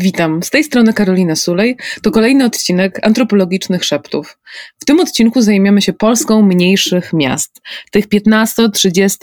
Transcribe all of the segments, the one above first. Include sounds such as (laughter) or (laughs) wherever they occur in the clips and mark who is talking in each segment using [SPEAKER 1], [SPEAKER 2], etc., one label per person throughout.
[SPEAKER 1] Witam, z tej strony Karolina Sulej. To kolejny odcinek antropologicznych szeptów. W tym odcinku zajmiemy się Polską mniejszych miast, tych 15, 30,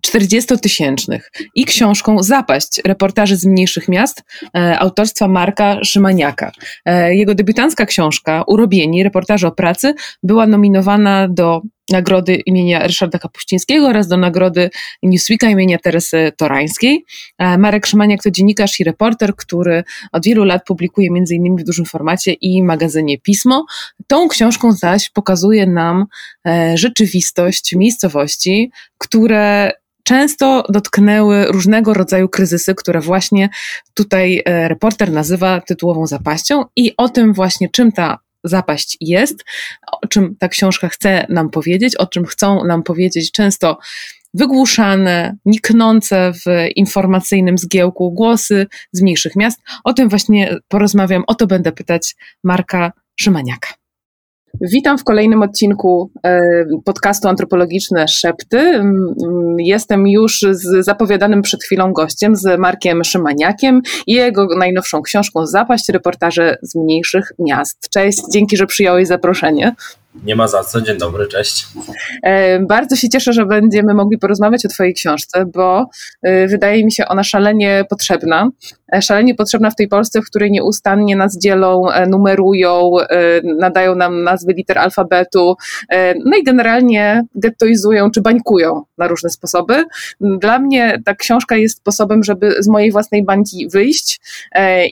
[SPEAKER 1] 40 tysięcznych i książką Zapaść, reportaży z mniejszych miast e, autorstwa Marka Szymaniaka. E, jego debiutancka książka Urobieni, reportaże o pracy, była nominowana do nagrody imienia Ryszarda Kapuścińskiego oraz do nagrody Newsweeka imienia Teresy Torańskiej. E, Marek Szymaniak to dziennikarz i reporter, który od wielu lat publikuje m.in. w dużym formacie i magazynie Pismo. Tą książką zaś pokazuje nam e, rzeczywistość miejscowości, które często dotknęły różnego rodzaju kryzysy, które właśnie tutaj e, reporter nazywa tytułową zapaścią i o tym właśnie czym ta zapaść jest, o czym ta książka chce nam powiedzieć, o czym chcą nam powiedzieć często wygłuszane, niknące w informacyjnym zgiełku głosy z mniejszych miast. O tym właśnie porozmawiam, o to będę pytać Marka Szymaniaka. Witam w kolejnym odcinku e, podcastu Antropologiczne Szepty. Jestem już z zapowiadanym przed chwilą gościem, z Markiem Szymaniakiem i jego najnowszą książką Zapaść, reportaże z mniejszych miast. Cześć, dzięki, że przyjąłeś zaproszenie.
[SPEAKER 2] Nie ma za co, dzień dobry, cześć.
[SPEAKER 1] E, bardzo się cieszę, że będziemy mogli porozmawiać o Twojej książce, bo e, wydaje mi się ona szalenie potrzebna. E, szalenie potrzebna w tej Polsce, w której nieustannie nas dzielą, numerują, nadają nam nazwy liter alfabetu, no i generalnie gettoizują czy bańkują na różne sposoby. Dla mnie ta książka jest sposobem, żeby z mojej własnej bańki wyjść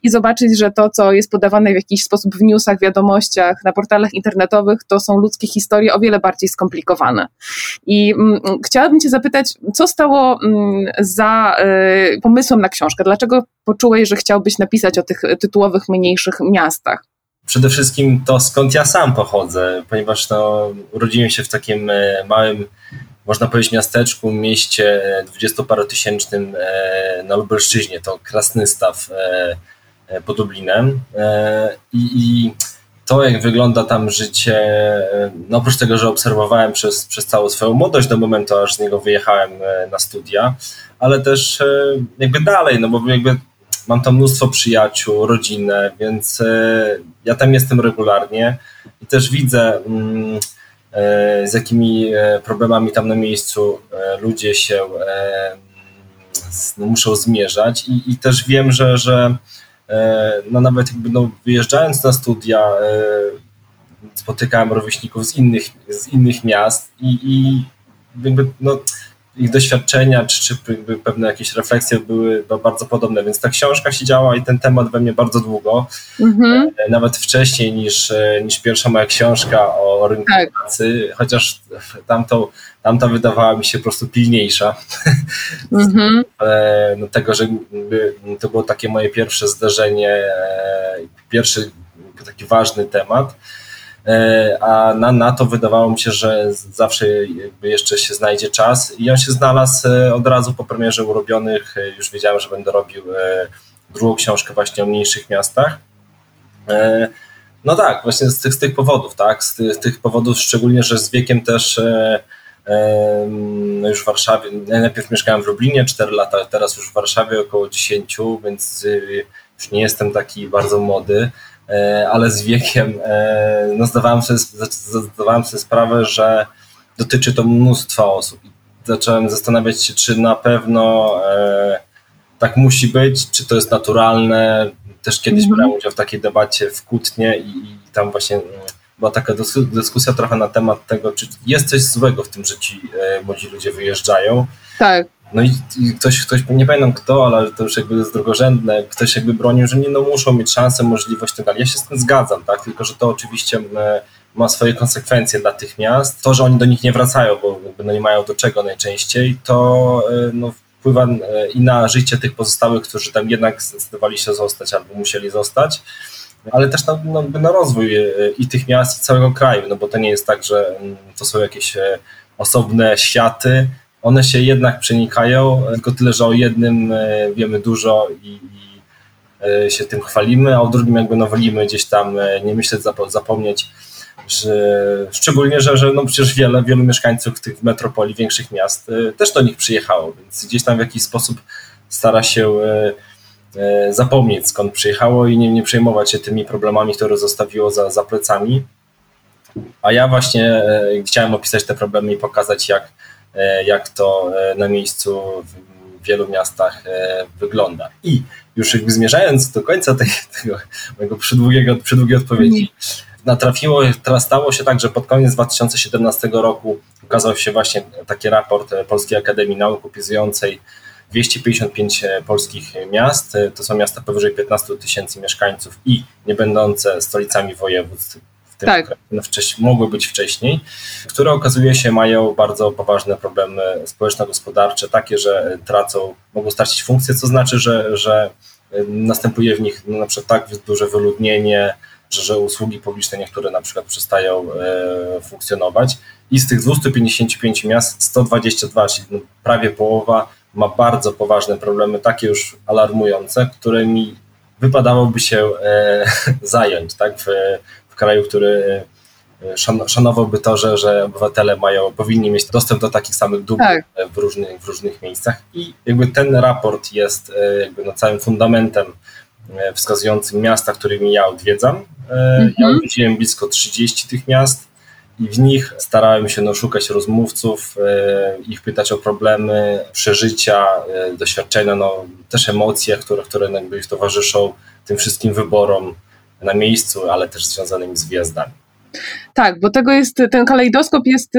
[SPEAKER 1] i zobaczyć, że to, co jest podawane w jakiś sposób w newsach, wiadomościach, na portalach internetowych, to są ludzkie historie o wiele bardziej skomplikowane. I mm, chciałabym Cię zapytać, co stało mm, za y, pomysłem na książkę? Dlaczego poczułeś, że chciałbyś napisać o tych tytułowych, mniejszych miastach?
[SPEAKER 2] Przede wszystkim to skąd ja sam pochodzę, ponieważ no, urodziłem się w takim e, małym, można powiedzieć, miasteczku, mieście dwudziestoparotysięcznym e, na Lubelszczyźnie, to Krasnystaw e, pod Dublinem. I, i to, jak wygląda tam życie, no oprócz tego, że obserwowałem przez, przez całą swoją młodość do momentu, aż z niego wyjechałem e, na studia, ale też e, jakby dalej, no bo jakby mam tam mnóstwo przyjaciół, rodzinę, więc e, ja tam jestem regularnie i też widzę, mm, z jakimi problemami tam na miejscu ludzie się no, muszą zmierzać i, i też wiem, że, że no nawet jakby no, wyjeżdżając na studia e, spotykałem rówieśników z innych, z innych miast i, i jakby no, ich doświadczenia czy, czy pewne jakieś refleksje były no, bardzo podobne, więc ta książka siedziała i ten temat we mnie bardzo długo, mm-hmm. nawet wcześniej niż, niż pierwsza moja książka o rynku tak. pracy, chociaż tamtą, tamta wydawała mi się po prostu pilniejsza. Mm-hmm. (laughs) no, tego, że to było takie moje pierwsze zdarzenie, pierwszy taki ważny temat. E, a na, na to wydawało mi się, że zawsze jeszcze się znajdzie czas i on się znalazł e, od razu po premierze Urobionych, e, już wiedziałem, że będę robił drugą książkę właśnie o mniejszych miastach. No tak, właśnie z tych, z tych powodów, tak, z tych, tych powodów szczególnie, że z wiekiem też no już w Warszawie, najpierw mieszkałem w Lublinie 4 lata, teraz już w Warszawie około 10, więc już nie jestem taki bardzo młody. E, ale z wiekiem e, no zdawałem, sobie, zdawałem sobie sprawę, że dotyczy to mnóstwa osób. Zacząłem zastanawiać się, czy na pewno e, tak musi być, czy to jest naturalne. Też kiedyś mm -hmm. brałem udział w takiej debacie w Kutnie i, i tam właśnie mm, była taka dyskusja trochę na temat tego, czy jest coś złego w tym, że ci młodzi ludzie wyjeżdżają.
[SPEAKER 1] Tak.
[SPEAKER 2] No i, i, ktoś, ktoś, nie pamiętam kto, ale to już jakby jest drugorzędne, ktoś jakby bronił, że nie no muszą mieć szansę, możliwość tak dalej. Ja się z tym zgadzam, tak, tylko że to oczywiście ma swoje konsekwencje dla tych miast. To, że oni do nich nie wracają, bo jakby no nie mają do czego najczęściej, to e, no, wpływa e, i na życie tych pozostałych, którzy tam jednak zdecydowali się zostać albo musieli zostać, ale też na, no, na rozwój e, i tych miast, i całego kraju, no bo to nie jest tak, że mm, to są jakieś osobne światy, one się jednak przenikają, tylko tyle, że o jednym e, wiemy dużo i, i e, się tym chwalimy, a o drugim jakby wolimy gdzieś tam e, nie myśleć, zapomnieć, że szczególnie, że, że no przecież wiele, wielu mieszkańców tych metropolii, większych miast też do nich przyjechało, więc gdzieś tam w jakiś sposób stara się zapomnieć skąd przyjechało i nie, nie przejmować się tymi problemami, które zostawiło za, za plecami. A ja właśnie chciałem opisać te problemy i pokazać, jak, jak to na miejscu w wielu miastach wygląda. I już jakby zmierzając do końca tej, (laughs) tego mojego przydługiego, przydługiej odpowiedzi, natrafiło, stało się tak, że pod koniec 2017 roku ukazał się właśnie taki raport Polskiej Akademii Nauk opisującej 255 polskich miast. To są miasta powyżej 15 tysięcy mieszkańców i nie będące stolicami województw. Tym tak. wcześniej, mogły być wcześniej, które okazuje się mają bardzo poważne problemy społeczno-gospodarcze, takie, że tracą, mogą stracić funkcję, co znaczy, że, że następuje w nich no, na przykład tak duże wyludnienie, że, że usługi publiczne niektóre na przykład przestają e, funkcjonować i z tych 255 miast 122, czyli no prawie połowa ma bardzo poważne problemy, takie już alarmujące, którymi wypadałoby się e, (laughs) zająć tak, w kraju, który e, szanowałby to, że, że obywatele mają, powinni mieć dostęp do takich samych dóbr tak. w, różnych, w różnych miejscach i jakby ten raport jest e, jakby no całym fundamentem E, wskazującym miasta, którymi ja odwiedzam. Mhm. Ja odwiedziłem blisko 30 tych miast i w nich starałem się no, szukać rozmówców, e, ich pytać o problemy, przeżycia, doświadczenia, no, też emocje, które, które jakby ich towarzyszą tym wszystkim wyborom na miejscu, ale też związanymi z wjazdami.
[SPEAKER 1] Tak, bo tego jest, ten kalejdoskop jest.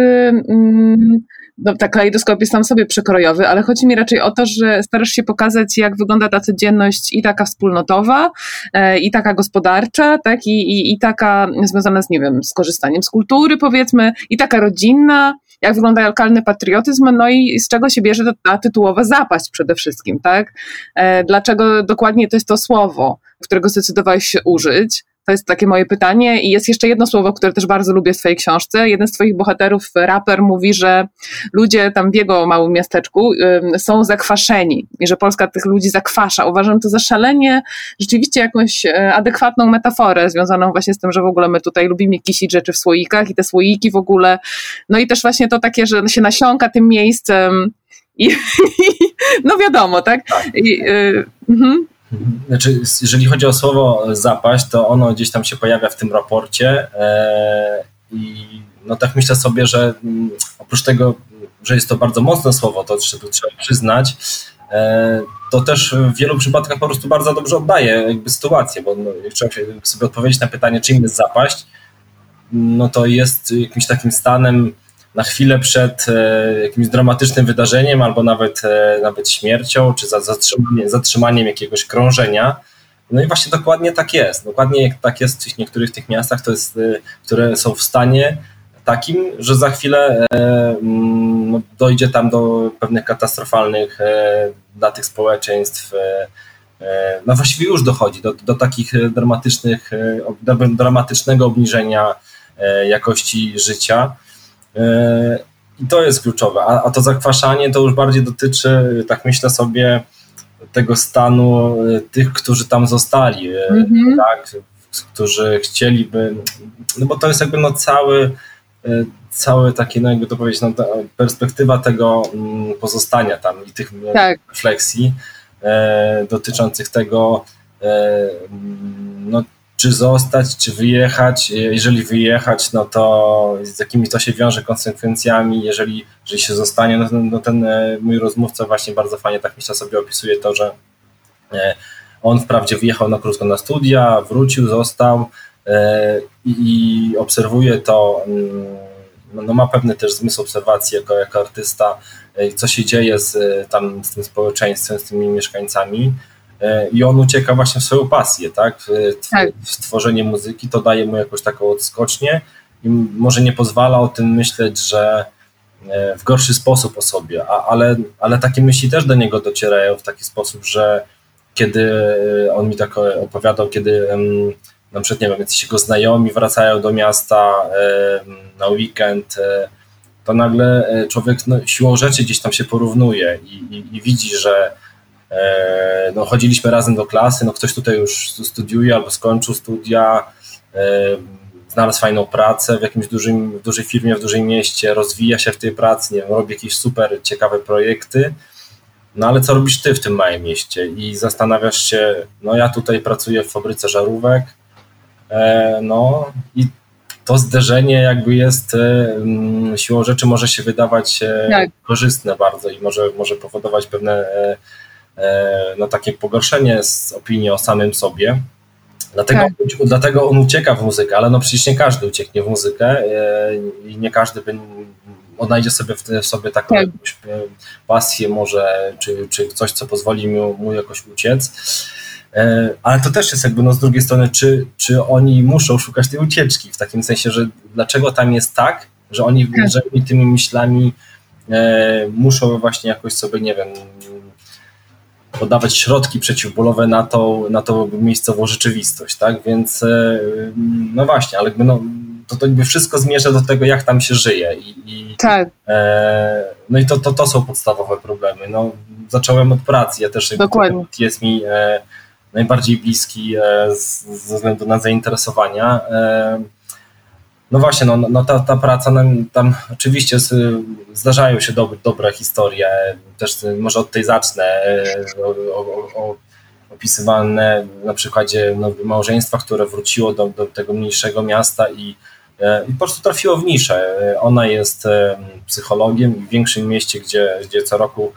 [SPEAKER 1] No, tak, kalejdoskop jest sam sobie przekrojowy, ale chodzi mi raczej o to, że starasz się pokazać, jak wygląda ta codzienność i taka wspólnotowa, e, i taka gospodarcza, tak, i, i, i taka związana z, nie wiem, z korzystaniem z kultury, powiedzmy, i taka rodzinna, jak wygląda lokalny patriotyzm, no i z czego się bierze ta tytułowa zapaść przede wszystkim, tak? E, dlaczego dokładnie to jest to słowo, którego zdecydowałeś się użyć? To jest takie moje pytanie. I jest jeszcze jedno słowo, które też bardzo lubię w Twojej książce. Jeden z Twoich bohaterów, raper, mówi, że ludzie tam w jego małym miasteczku y, są zakwaszeni i że Polska tych ludzi zakwasza. Uważam to za szalenie, rzeczywiście jakąś y, adekwatną metaforę związaną właśnie z tym, że w ogóle my tutaj lubimy kisić rzeczy w słoikach i te słoiki w ogóle. No i też właśnie to takie, że się nasiąka tym miejscem. I, (laughs) no wiadomo, tak? I, y, mhm.
[SPEAKER 2] Znaczy, jeżeli chodzi o słowo zapaść, to ono gdzieś tam się pojawia w tym raporcie e, i no tak myślę sobie, że mm, oprócz tego, że jest to bardzo mocne słowo, to trzeba przyznać, e, to też w wielu przypadkach po prostu bardzo dobrze oddaje jakby sytuację, bo no, trzeba sobie odpowiedzieć na pytanie, czym jest zapaść, no to jest jakimś takim stanem na chwilę przed e, jakimś dramatycznym wydarzeniem, albo nawet, e, nawet śmiercią, czy za zatrzymaniem, zatrzymaniem jakiegoś krążenia. No i właśnie dokładnie tak jest. Dokładnie tak jest w niektórych tych miastach, to jest, e, które są w stanie takim, że za chwilę mm, no, dojdzie tam do pewnych katastrofalnych dla tych społeczeństw. No właściwie już dochodzi do, do takich dramatycznych, dramatycznego obniżenia jakości życia. E, I to jest kluczowe. A, a to zakwaszanie to już bardziej dotyczy, tak myślę sobie, tego stanu e, tych, którzy tam zostali, mm-hmm. tak, którzy chcieliby, no bo to jest jakby no cały, cały taki, no jakby to powiedzieć, no perspektywa tego mm, pozostania tam i tych tak. refleksji e, dotyczących tego, e, no czy zostać, czy wyjechać. Jeżeli wyjechać, no to z jakimi to się wiąże konsekwencjami. Jeżeli, jeżeli się zostanie, no, no ten e, mój rozmówca właśnie bardzo fajnie tak myślę sobie opisuje to, że e, on wprawdzie wyjechał na krótko na studia, wrócił, został e, i, obserwuje to, mm, no, no, ma pewny też zmysł obserwacji jako, jako artysta, co się dzieje z, tam, z tym społeczeństwem, z tymi mieszkańcami i on ucieka właśnie w swoją pasję, tak? W, tak. tworzenie muzyki, to daje mu jakąś taką odskocznię i może nie pozwala o tym myśleć, że e, w gorszy sposób o sobie, a, ale, ale takie myśli też do niego docierają w taki sposób, że kiedy on mi tak opowiadał, kiedy na przykład, nie wiem, jacyś jego znajomi wracają do miasta na weekend, e, to nagle człowiek no, siłą rzeczy gdzieś tam się porównuje i, i, i widzi, że E, no, chodziliśmy razem do klasy, no ktoś tutaj już studiuje albo skończył studia, e, znalazł fajną pracę w jakimś dużym, w dużej firmie, w dużym mieście, rozwija się w tej pracy, nie wiem, robi jakieś super ciekawe projekty, no ale co robisz ty w tym małym mieście? I zastanawiasz się, no ja tutaj pracuję w fabryce żarówek, e, no i to zderzenie jakby jest e, siłą rzeczy może się wydawać e, tak. korzystne bardzo i może, może powodować pewne e, no, takie pogorszenie z opinii o samym sobie. Dlatego, tak. dlatego on ucieka w muzykę, ale no przecież nie każdy ucieknie w muzykę e, i nie każdy odnajdzie sobie w, sobie taką tak. jakąś e, pasję może, czy, czy coś, co pozwoli mu, mu jakoś uciec. Ale to też jest jakby no z drugiej strony, czy, czy oni muszą szukać tej ucieczki, w takim sensie, że dlaczego tam jest tak, że oni tak. tymi myślami e, muszą właśnie jakoś sobie, nie wiem, podawać środki przeciwbólowe na tą, na tą miejscową rzeczywistość, tak? Więc e, no właśnie, ale no, to, to jakby wszystko zmierza do tego, jak tam się żyje. I, i
[SPEAKER 1] tak. E,
[SPEAKER 2] no i to, to, to są podstawowe problemy. No, zacząłem od pracy, ja też
[SPEAKER 1] Dokładnie.
[SPEAKER 2] jest mi e, najbardziej bliski e, z, ze względu na zainteresowania. E, no właśnie, no, no ta, ta praca, nam, tam oczywiście zdarzają się dobre, dobre historie, też może od tej zacznę, e, o, o, o, opisywane na przykładzie no, małżeństwa, które wróciło do, do tego mniejszego miasta i, e, i po prostu trafiło w niszę. Ona jest e, psychologiem w większym mieście, gdzie, gdzie co roku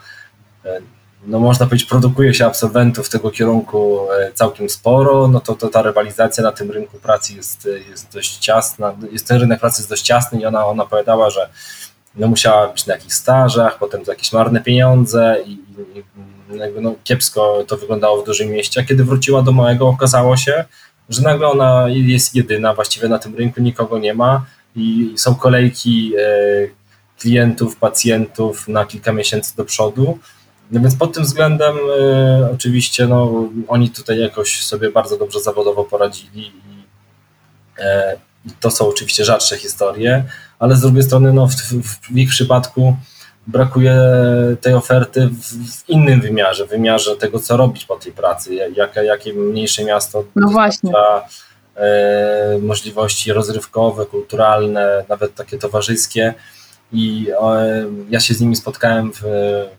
[SPEAKER 2] no można powiedzieć, produkuje się absolwentów tego kierunku e, całkiem sporo, no to, to ta rywalizacja na tym rynku pracy jest, jest dość ciasna, jest, ten rynek pracy jest dość ciasny i ona, ona opowiadała, że no musiała być na jakichś stażach, potem za jakieś marne pieniądze i, i no kiepsko to wyglądało w dużym mieście, a kiedy wróciła do małego okazało się, że nagle ona jest jedyna, właściwie na tym rynku nikogo nie ma i są kolejki e, klientów, pacjentów na kilka miesięcy do przodu, no więc pod tym względem y, oczywiście no, oni tutaj jakoś sobie bardzo dobrze zawodowo poradzili i, e, to są oczywiście rzadsze historie, ale z drugiej strony no, w, w ich przypadku brakuje tej oferty w, w, innym wymiarze, wymiarze tego, co robić po tej pracy, jakie, jakie mniejsze miasto
[SPEAKER 1] no właśnie.
[SPEAKER 2] E, możliwości rozrywkowe, kulturalne, nawet takie towarzyskie i e, ja się z nimi spotkałem w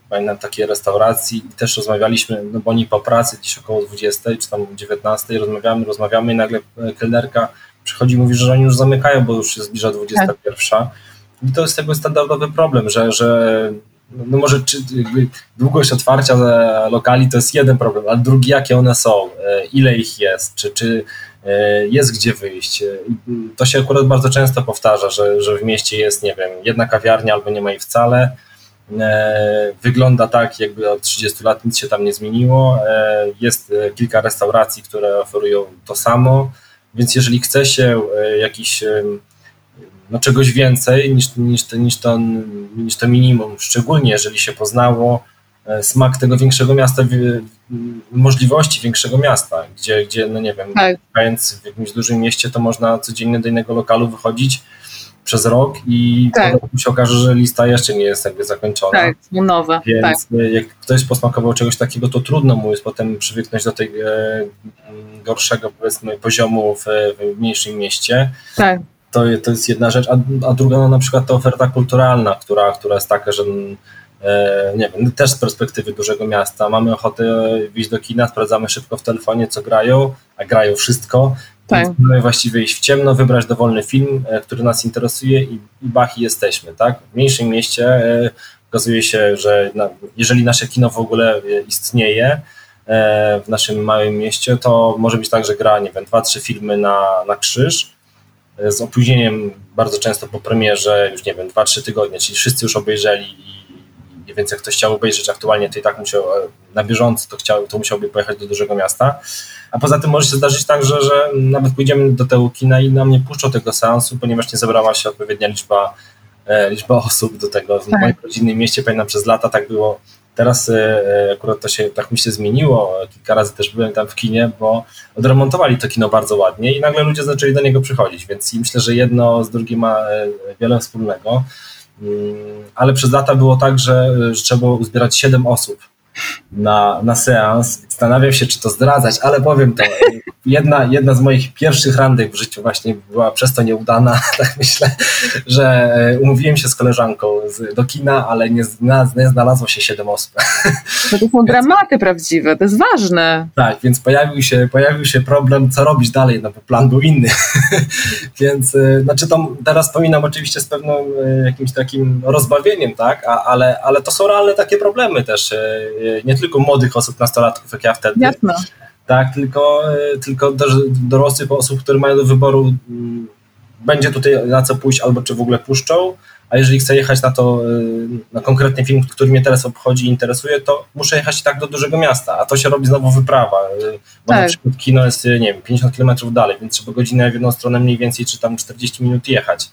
[SPEAKER 2] pamiętam, takiej restauracji i też rozmawialiśmy, no bo oni po pracy gdzieś około 20 czy tam 19 rozmawiamy, rozmawiamy i nagle kelnerka przychodzi i mówi, że oni już zamykają, bo już się zbliża 21. Tak. I to jest jakby standardowy problem, że, że no może czy, długość otwarcia lokali to jest jeden problem, a drugi jakie one są, e, ile ich jest, czy, czy E, jest gdzie wyjść. E, to się akurat bardzo często powtarza, że, że w mieście jest, nie wiem, jedna kawiarnia albo nie ma jej wcale. E, wygląda tak, jakby od 30 lat nic się tam nie zmieniło. Jest kilka restauracji, które oferują to samo, więc jeżeli chce się jakiś no, czegoś więcej niż, niż, niż, to, niż to minimum, szczególnie jeżeli się poznało E, smak tego większego miasta, możliwości większego miasta, gdzie, gdzie no nie wiem, tak. w jakimś dużym mieście, to można codziennie do innego lokalu wychodzić przez rok i tak. się okaże, że lista jeszcze nie jest jakby zakończona.
[SPEAKER 1] Tak, nowe.
[SPEAKER 2] Więc
[SPEAKER 1] tak.
[SPEAKER 2] E, jak ktoś posmakował czegoś takiego, to trudno mu jest potem przywyknąć do tego e, gorszego powiedzmy poziomu w, w mniejszym mieście.
[SPEAKER 1] Tak.
[SPEAKER 2] To, to jest jedna rzecz, a, a druga no, na przykład ta oferta kulturalna, która, która jest taka, że E, nie wiem, też z perspektywy dużego miasta. Mamy ochotę wyjść do kina, sprawdzamy szybko w telefonie, co grają, a grają wszystko. Tak. Mamy właściwie iść w ciemno, wybrać dowolny film, e, który nas interesuje i, i bach i jesteśmy, tak? W mniejszym mieście e, okazuje się, że na, jeżeli nasze kino w ogóle istnieje w naszym małym mieście, to może być tak, że gra, nie wiem, dwa, trzy filmy na, na krzyż, z opóźnieniem bardzo często po premierze, już nie wiem, dwa, trzy tygodnie, czyli wszyscy już obejrzeli i więc jak ktoś chciał obejrzeć aktualnie, to i tak musiał e, na bieżąco, to, chciał, to musiałby pojechać do dużego miasta. A poza tym może się zdarzyć tak, że, że nawet pójdziemy do tego kina i nam nie puszczą tego seansu, ponieważ nie zebrała się odpowiednia liczba, e, liczba (laughs) osób do tego. W tak. moim rodzinnym mieście, pamiętam, przez lata tak było. Teraz e, akurat to się tak mi się zmieniło. Kilka razy też byłem tam w kinie, bo odremontowali to kino bardzo ładnie i nagle ludzie zaczęli do niego przychodzić, więc myślę, że jedno z drugim ma wiele wspólnego. Ale przez lata było tak, że, że trzeba było uzbierać 7 osób na, na seans. Zastanawiam się, czy to zdradzać, ale powiem to. Jedna, jedna z moich pierwszych randek w życiu właśnie była przez to nieudana. (laughs) Tak myślę, że e, umówiłem się z koleżanką z, do kina, ale nie, nie znalazło się siedem osób.
[SPEAKER 1] No to są (laughs) dramaty prawdziwe, to jest ważne.
[SPEAKER 2] Tak, więc pojawił się, pojawił się problem, co robić dalej, no bo plan był inny. (laughs) więc e, znaczy to teraz wspominam oczywiście z pewnym e, jakimś takim rozbawieniem, tak, A, ale, ale to są realne takie problemy też, nie tylko młodych osób, nastolatków, jak ja wtedy.
[SPEAKER 1] Jasne.
[SPEAKER 2] Tak, tylko, e, tylko dorosłych osób, które mają do wyboru, mm, będzie tutaj na co pójść, albo czy w ogóle puszczą, a jeżeli chcę jechać na to, e, na konkretny film, który mnie teraz obchodzi i interesuje, to muszę jechać tak do dużego miasta, a to się robi znowu wyprawa, bo tak. na przykład kino jest, nie wiem, 50 km dalej, więc trzeba godzinę w jedną stronę mniej więcej, czy tam 40 minut jechać.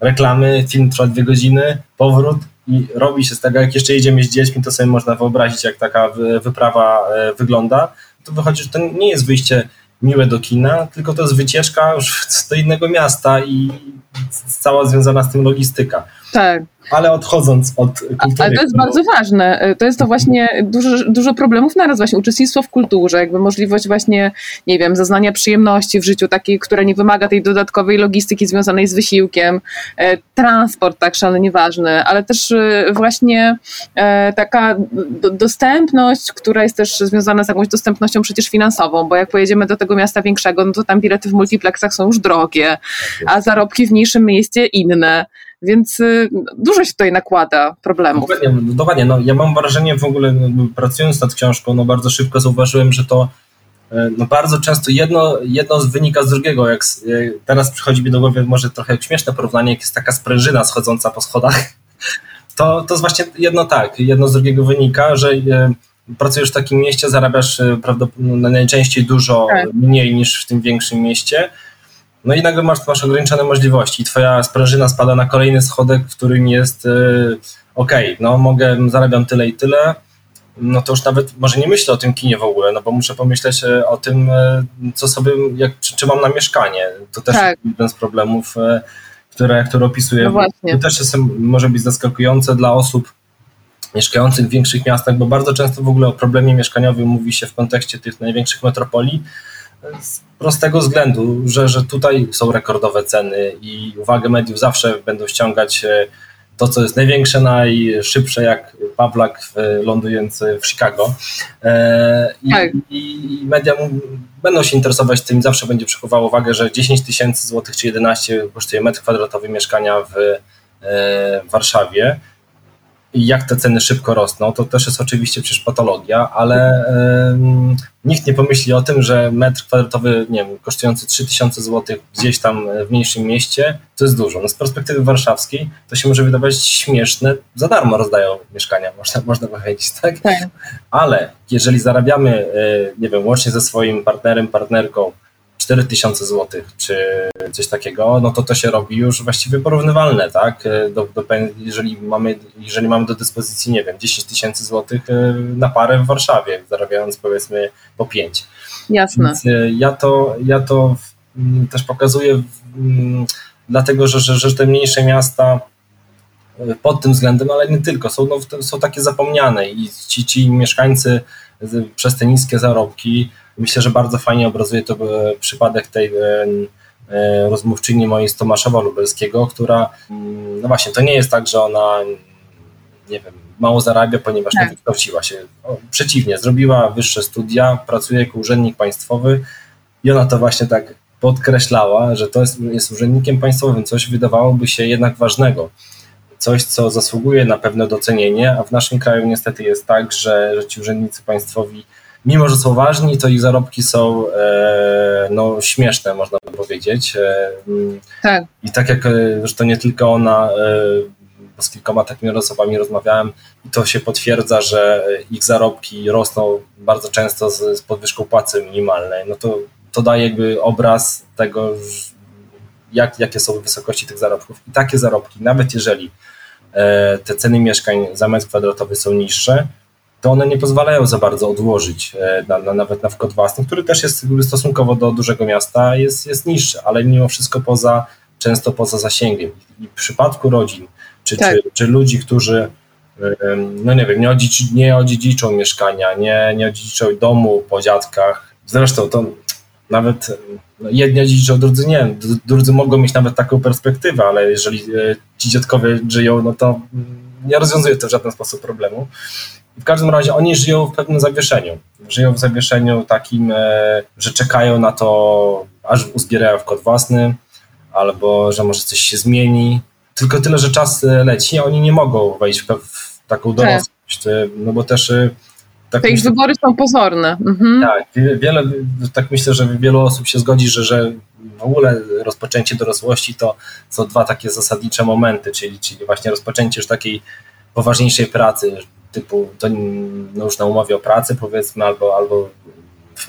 [SPEAKER 2] Reklamy, film trwa dwie godziny, powrót, i robi się z tego, jak jeszcze jedziemy z dziećmi, to sobie można wyobrazić, jak taka wyprawa wygląda to wychodzi, że to nie jest wyjście miłe do kina, tylko to jest wycieczka już do innego miasta i cała związana z tym logistyka.
[SPEAKER 1] Tak.
[SPEAKER 2] Ale odchodząc od kultury.
[SPEAKER 1] Ale to jest bardzo ważne. E, to jest to właśnie dużo, dużo problemów naraz, właśnie uczestnictwo w kulturze, jakby możliwość właśnie, nie wiem, zaznania przyjemności w życiu takiej, która nie wymaga tej dodatkowej logistyki związanej z wysiłkiem, e, transport tak szalenie ważny, ale też e, właśnie taka dostępność, która jest też związana z jakąś dostępnością przecież finansową, bo jak pojedziemy do tego miasta większego, no to tam bilety w multiplexach są już drogie, tak a zarobki w mniejszym mieście inne. Więc y, dużo się tutaj nakłada problemów.
[SPEAKER 2] Dokładnie, dokładnie. No, ja mam wrażenie w ogóle, no, pracując nad książką, no bardzo szybko zauważyłem, że to e, no bardzo często jedno, jedno wynika z drugiego. Jak, teraz przychodzi mi do głowy może trochę śmieszne porównanie, jak jest taka sprężyna schodząca po schodach, (laughs) to, to jest właśnie jedno tak, jedno z drugiego wynika, że e, pracujesz w takim mieście, zarabiasz e, prawdopodobnie najczęściej dużo tak. mniej niż w tym większym mieście, no i nagle masz, masz ograniczone możliwości. Twoja sprężyna spada na kolejny schodek, w którym jest yy, ok, no mogę, zarabiam tyle i tyle, no to już nawet może nie myślę o tym kinie w ogóle, no bo muszę pomyśleć e, o tym, e, co sobie, jak, czy, czy mam na mieszkanie. To też tak. jest jeden z problemów, e, które, które opisuję. No to też jest, może być zaskakujące dla osób mieszkających w większych miastach, bo bardzo często w ogóle o problemie mieszkaniowym mówi się w kontekście tych największych metropolii, z prostego względu, że, że tutaj są rekordowe ceny i uwagę mediów zawsze będą ściągać e, to, co jest największe, najszybsze, jak Pawlak lądujący w Chicago. E, I, tak. i media będą się interesować tym, zawsze będzie przykuwało uwagę, że 10 tysięcy złotych czy 11 kosztuje metr kwadratowy mieszkania w, e, w Warszawie jak te ceny szybko rosną, to też jest oczywiście przecież patologia, ale nikt nie pomyśli o tym, że metr kwadratowy, nie wiem, kosztujący 3000 zł gdzieś tam w mniejszym mieście, to jest dużo. No z perspektywy warszawskiej to się może wydawać śmieszne, za darmo rozdają mieszkania, można, można powiedzieć, tak? tak? Ale jeżeli zarabiamy, e, nie wiem, łącznie ze swoim partnerem, partnerką 4000 zł, czy coś takiego, no to to się robi już właściwie porównywalne, tak? Do, do, jeżeli, mamy, jeżeli mamy do dyspozycji, nie wiem, 10 tysięcy złotych e, na parę w Warszawie, zarabiając powiedzmy po 5.
[SPEAKER 1] Jasne. Więc
[SPEAKER 2] e, ja to, ja to mm, też pokazuję, mm, dlatego że, że, że te mniejsze miasta e, pod tym względem, ale nie tylko, są, no, są takie zapomniane i ci, ci mieszkańcy przez te niskie zarobki Myślę, że bardzo fajnie obrazuje to e, przypadek tej e, e, rozmówczyni mojej z Tomaszowa Lubelskiego, która, mm, no właśnie, to nie jest tak, że ona, nie wiem, mało zarabia, ponieważ tak. nie wykształciła się. Przeciwnie, zrobiła wyższe studia, pracuje jako urzędnik państwowy i ona to właśnie tak podkreślała, że to jest, jest urzędnikiem państwowym, coś wydawałoby się jednak ważnego. Coś, co zasługuje na pewne docenienie, a w naszym kraju niestety jest tak, że, że ci urzędnicy państwowi mimo że są ważni, to ich zarobki są e, no, śmieszne, można by powiedzieć. E,
[SPEAKER 1] tak.
[SPEAKER 2] I tak jak e, zresztą nie tylko ona, z kilkoma takimi osobami rozmawiałem, i to się potwierdza, że ich zarobki rosną bardzo często z, z podwyżką płacy minimalnej. No to, to daje jakby obraz tego, jak, jakie są wysokości tych zarobków. I takie zarobki, nawet jeżeli te ceny mieszkań za metr kwadratowy są niższe, to one nie pozwalają za bardzo odłożyć e, na, na, nawet na wkład własny, który też jest stosunkowo do dużego miasta jest, jest niższy, ale mimo wszystko poza, często poza zasięgiem. I w przypadku rodzin, czy, tak. czy, czy ludzi, którzy no nie wiem, nie, odziedzic, nie odziedziczą mieszkania, nie, nie odziedziczą domu po dziadkach. Zresztą to nawet no jedni odziedziczą, drudzy nie. Drudzy mogą mieć nawet taką perspektywę, ale jeżeli e, ci dziadkowie żyją, no to nie rozwiązuje to w żaden sposób problemu. W każdym razie oni żyją w pewnym zawieszeniu. Żyją w zawieszeniu takim, e, że czekają na to, aż uzbierają wkład własny, albo że może coś się zmieni. Tylko tyle, że czas e, leci, a oni nie mogą wejść w, w taką tak. dorosłość, no bo też
[SPEAKER 1] tak Te ich myślę, wybory są pozorne. Mhm.
[SPEAKER 2] Tak, wiele, tak myślę, że wielu osób się zgodzi, że, że w ogóle rozpoczęcie dorosłości to są dwa takie zasadnicze momenty, czyli, czyli właśnie rozpoczęcie już takiej poważniejszej pracy, typu to no już na umowie o pracę powiedzmy, albo, albo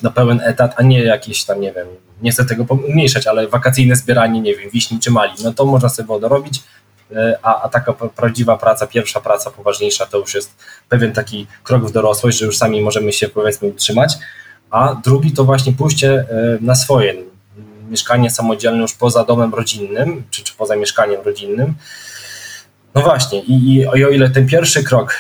[SPEAKER 2] na pełen etat, a nie jakieś tam, nie wiem, nie chcę tego umniejszać, ale wakacyjne zbieranie, nie wiem, wiśni czy mali, no to można sobie dorobić, E, a, a taka prawdziwa praca, pierwsza praca poważniejsza to już jest pewien taki krok w dorosłość, że już sami możemy się powiedzmy utrzymać, a drugi to właśnie pójście e, na swoje, mieszkanie samodzielne już poza domem rodzinnym, czy, czy poza mieszkaniem rodzinnym. No właśnie, i, i, o ile ten pierwszy krok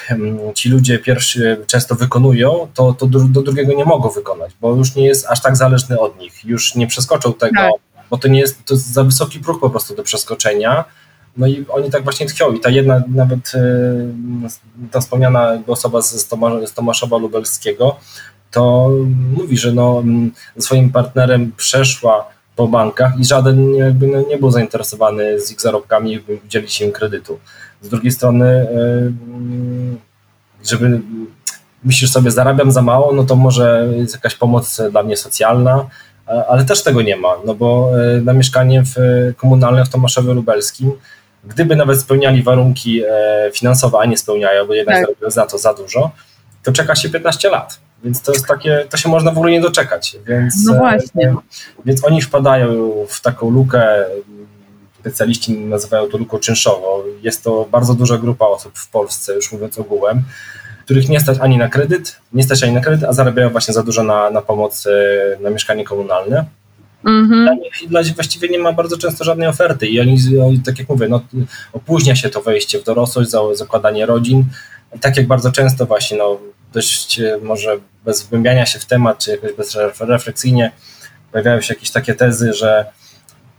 [SPEAKER 2] ci ludzie pierwszy często wykonują, to, to do, do, drugiego nie mogą wykonać, bo już nie jest aż tak zależny od nich, już nie przeskoczą tego, tak. bo to nie jest, to jest za wysoki próg po prostu do przeskoczenia no i oni tak właśnie tkwią. I ta jedna, nawet e, ta wspomniana osoba z, Tomaszowa Lubelskiego, to mówi, że no, swoim partnerem przeszła po bankach i żaden jakby no, nie był zainteresowany z ich zarobkami, by udzielić im kredytu. Z drugiej strony, e, żeby myślisz sobie, zarabiam za mało, no to może jest jakaś pomoc dla mnie socjalna, ale też tego nie ma, no bo e, na mieszkanie w komunalne w Tomaszowie Lubelskim gdyby nawet spełniali warunki e, finansowe, a nie spełniają, bo jednak tak. za to za dużo, to czeka się 15 lat. Więc to jest takie, to się można w ogóle nie doczekać. Więc,
[SPEAKER 1] no e, właśnie.
[SPEAKER 2] Więc oni wpadają w taką lukę, specjaliści nazywają to luką czynszową. Jest to bardzo duża grupa osób w Polsce, już mówiąc ogółem, których nie stać ani na kredyt, nie stać ani na kredyt, a zarabiają właśnie za dużo na, na pomoc e, na mieszkanie komunalne. Mhm. Dla nich dla właściwie nie ma bardzo często żadnej oferty i oni, tak jak mówię, no, opóźnia się to wejście w dorosłość, zakładanie rodzin i tak jak bardzo często właśnie, no, dość e, może bez wgłębiania się w temat, czy jakoś bezrefleksyjnie pojawiają się jakieś takie tezy, że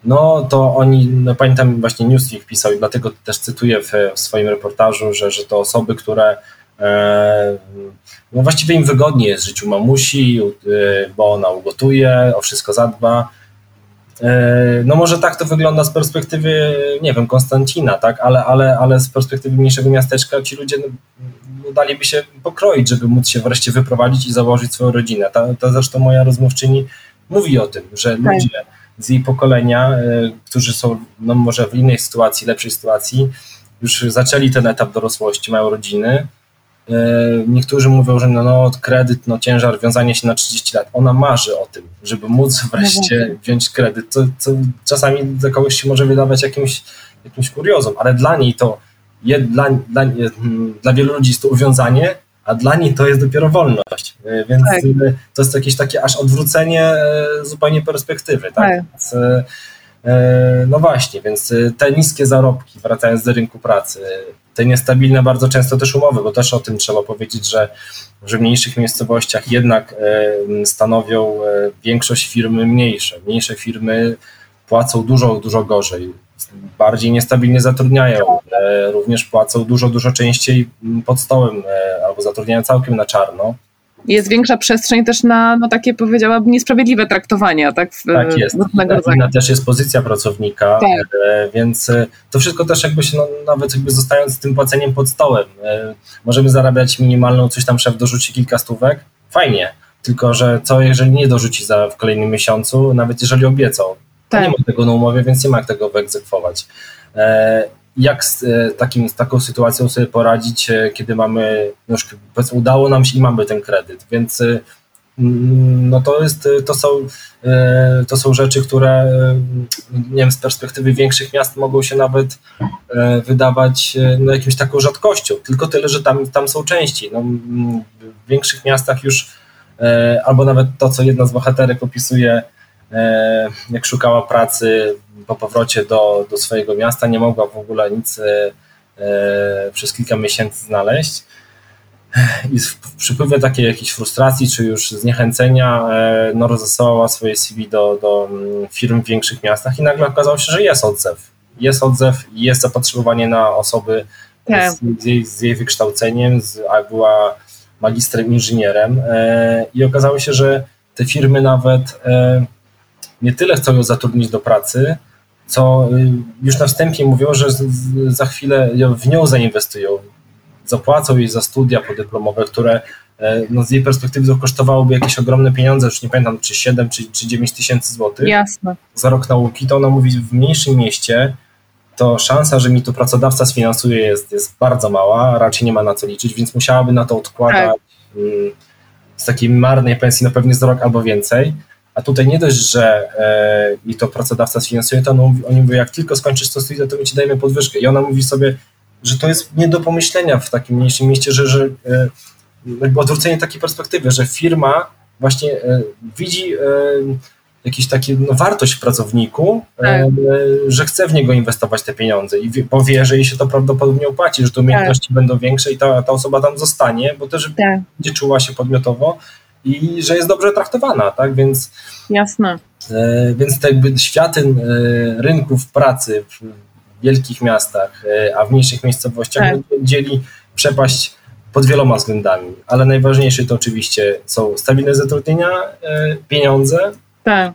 [SPEAKER 2] no to oni, no pamiętam właśnie Newsweek pisał i dlatego też cytuję w, w swoim reportażu, że, że to osoby, które e, no właściwie im wygodniej jest w życiu mamusi, e, bo ona ugotuje, o wszystko zadba, no może tak to wygląda z perspektywy, nie wiem, Konstancina, tak, ale, ale, ale z perspektywy mniejszego miasteczka ci ludzie no, no, daliby się pokroić, żeby móc się wreszcie wyprowadzić i założyć swoją rodzinę. Ta, ta zresztą moja rozmówczyni mówi o tym, że tak. ludzie z jej pokolenia, y, którzy są no może w innej sytuacji, lepszej sytuacji, już zaczęli ten etap dorosłości, mają rodziny, E, niektórzy mówią, że no, no, kredyt, no ciężar, wiązanie się na 30 lat. Ona marzy o tym, żeby móc wreszcie no wziąć kredyt, co, co czasami dla kogoś się może wydawać jakimś, jakimś kuriozum, ale dla niej to, je, dla, dla, hmm, dla wielu ludzi jest to uwiązanie, a dla niej to jest dopiero wolność. E, więc tak. E, to jest jakieś takie aż odwrócenie zupełnie perspektywy. Tak? tak. Więc, no właśnie, więc te niskie zarobki, wracając do rynku pracy, te niestabilne bardzo często też umowy, bo też o tym trzeba powiedzieć, że, że w mniejszych miejscowościach jednak e, stanowią e, większość firmy mniejsze. Mniejsze firmy płacą dużo, dużo gorzej, bardziej niestabilnie zatrudniają, e, również płacą dużo, dużo częściej pod stołem albo zatrudniają całkiem na czarno
[SPEAKER 1] jest większa przestrzeń też na no, takie, powiedziałabym, niesprawiedliwe traktowania. Tak, w,
[SPEAKER 2] tak jest. Inna też jest pozycja pracownika, tak. E, więc e, to wszystko też jakby się, no, nawet jakby zostając z tym płaceniem pod stołem, e, możemy zarabiać minimalną, coś tam szef dorzuci kilka stówek, fajnie, tylko że co jeżeli nie dorzuci za, w kolejnym miesiącu, nawet jeżeli obiecał, tak. nie ma tego na umowie, więc nie ma jak tego wyegzekwować jak z, e, takim, z taką sytuacją sobie poradzić, e, kiedy mamy, no już udało nam się i mamy ten kredyt, więc e, no to, jest, to, są, to są rzeczy, które nie wiem, z perspektywy większych miast mogą się nawet wydawać no, jakimś taką rzadkością, tylko tyle, że tam, tam są części. No, w większych miastach już, albo nawet to, co jedna z bohaterek opisuje, jak szukała pracy po powrocie do, do swojego miasta, nie mogła w ogóle nic e, przez kilka miesięcy znaleźć. I w przypływie takiej jakiejś frustracji, czy już zniechęcenia, no rozesłała swoje CV do, do mm, firm w większych miastach i nagle okazało się, że jest odzew. Jest odzew, jest zapotrzebowanie na osoby tak. z, z, jej, z, jej, wykształceniem, z, a była magistrem inżynierem e, i okazało się, że te firmy nawet e, nie tyle chcą ją zatrudnić do pracy, co y, już na wstępie mówią, że za chwilę w nią zainwestują, zapłacą jej za studia podyplomowe, które e, no, z jej perspektywy to kosztowałoby jakieś ogromne pieniądze, już nie pamiętam, czy 7 czy, czy 9 tysięcy złotych
[SPEAKER 1] Jasne.
[SPEAKER 2] za rok nauki, to ona mówi w mniejszym mieście, to szansa, że mi to pracodawca sfinansuje jest, jest bardzo mała, raczej nie ma na co liczyć, więc musiałaby na to odkładać tak. Mm, z takiej marnej pensji na pewnie za rok albo więcej. A tutaj nie dość, że e, i to pracodawca sfinansuje, to on, oni mówią, jak tylko skończysz to studia, to my ci dajemy podwyżkę. I ona mówi sobie, że to jest nie do pomyślenia w takim mniejszym mieście, że, że e, jakby odwrócenie takiej perspektywy, że firma właśnie e, widzi e, jakiś taki no, wartość w pracowniku, tak. e, że chce w niego inwestować te pieniądze i bo wie, że jej się to prawdopodobnie opłaci, że te umiejętności tak. będą większe i ta, ta osoba tam zostanie, bo też tak. będzie czuła się podmiotowo i że jest dobrze traktowana, tak, więc
[SPEAKER 1] jasne.
[SPEAKER 2] E, więc te jakby światy e, rynków pracy w wielkich miastach, e, a w mniejszych miejscowościach tak. dzieli przepaść pod wieloma względami, ale najważniejsze to oczywiście są stabilne zatrudnienia, pieniądze,
[SPEAKER 1] tak.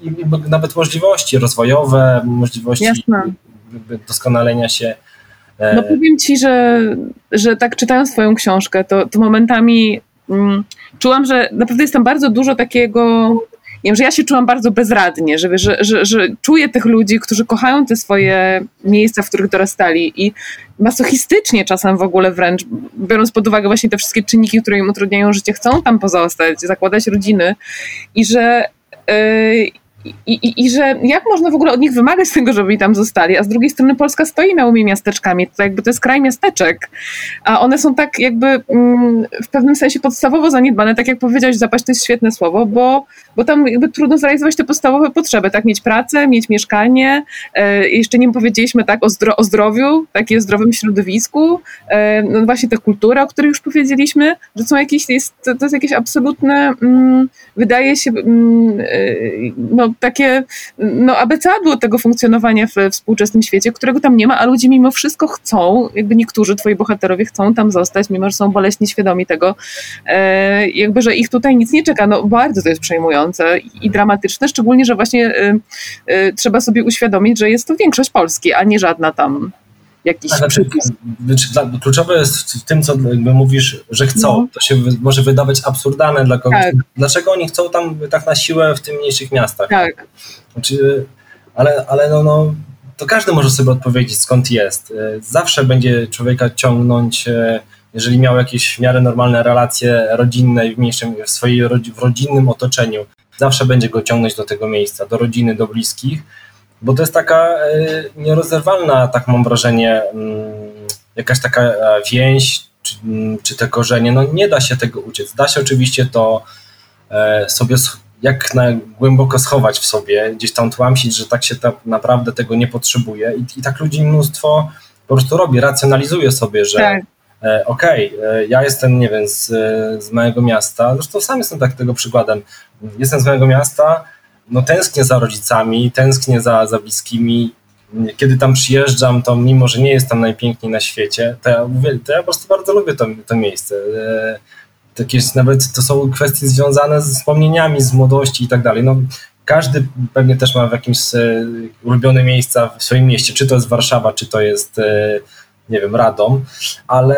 [SPEAKER 2] I, nawet możliwości rozwojowe, możliwości Jasne. doskonalenia się.
[SPEAKER 1] No powiem ci, że, że tak czytając twoją książkę, to, to momentami mm, czułam, że naprawdę jest tam bardzo dużo takiego nie wiem, że ja się czułam bardzo bezradnie, że, że, że, że czuję tych ludzi, którzy kochają te swoje miejsca, w których dorastali i masochistycznie czasem w ogóle wręcz, biorąc pod uwagę właśnie te wszystkie czynniki, które im utrudniają życie, chcą tam pozostać, zakładać rodziny i że yy, i, i, I, że jak można w ogóle od nich wymagać tego, żeby tam zostali, a z drugiej strony Polska stoi umie miasteczkami, to jakby to jest kraj miasteczek, a one są tak jakby mm, w pewnym sensie podstawowo zaniedbane, tak jak powiedziałeś, zapaść to jest świetne słowo, bo, bo tam jakby trudno zrealizować te podstawowe potrzeby, tak, mieć pracę, mieć mieszkanie, e, jeszcze nie powiedzieliśmy tak o, zdro, o zdrowiu, takim zdrowym środowisku, e, no właśnie ta kultura, o której już powiedzieliśmy, że są jakieś, jest, to, jest jakieś absolutne, mm, wydaje się, mm, e, takie no, abecadło tego funkcjonowania w współczesnym świecie, którego tam nie ma, a ludzie mimo wszystko chcą, jakby niektórzy twoi bohaterowie chcą tam zostać, mimo że są boleśnie świadomi tego, e, jakby, że ich tutaj nic nie czeka. No bardzo to jest przejmujące i dramatyczne, szczególnie, że właśnie e, e, trzeba sobie uświadomić, że jest to większość Polski, a nie żadna tam jakiś przypis.
[SPEAKER 2] Kluczowe jest w tym, co jakby mówisz, że chcą. No. To się może wydawać absurdalne dla kogoś. Tak. Dlaczego oni chcą tam tak na siłę w tym mniejszych miastach?
[SPEAKER 1] Tak.
[SPEAKER 2] Znaczy, ale ale no, no, to każdy może sobie odpowiedzieć, skąd jest. Zawsze będzie człowieka ciągnąć, e, jeżeli miał jakieś w miarę normalne relacje rodzinne w mniejszym, w swojej w rodzinnym otoczeniu, zawsze będzie go ciągnąć do tego miejsca, do rodziny, do bliskich bo to jest taka e, nierozerwalna, tak mam wrażenie, mm, jakaś taka e, więź, czy, mm, czy te korzenie, no nie da się tego uciec. Da się oczywiście to e, sobie jak na głęboko schować w sobie, gdzieś tam tłamsić, że tak się tak naprawdę tego nie potrzebuje I, i tak ludzi mnóstwo po prostu robi, racjonalizuje sobie, że tak. okej, okay, ja jestem, nie wiem, z, z małego miasta, zresztą sam jestem tak tego przykładem, jestem z małego miasta, no tęsknię za rodzicami, tęsknię za, za bliskimi. Kiedy tam przyjeżdżam, to mimo, że nie jest tam najpiękniej na świecie, to ja, to ja po prostu bardzo lubię to, to miejsce. E, takie nawet to są kwestie związane z wspomnieniami z młodości i tak dalej. No, każdy pewnie też ma w jakimś e, ulubione miejsca w swoim mieście, czy to jest Warszawa, czy to jest e, nie wiem, Radom, ale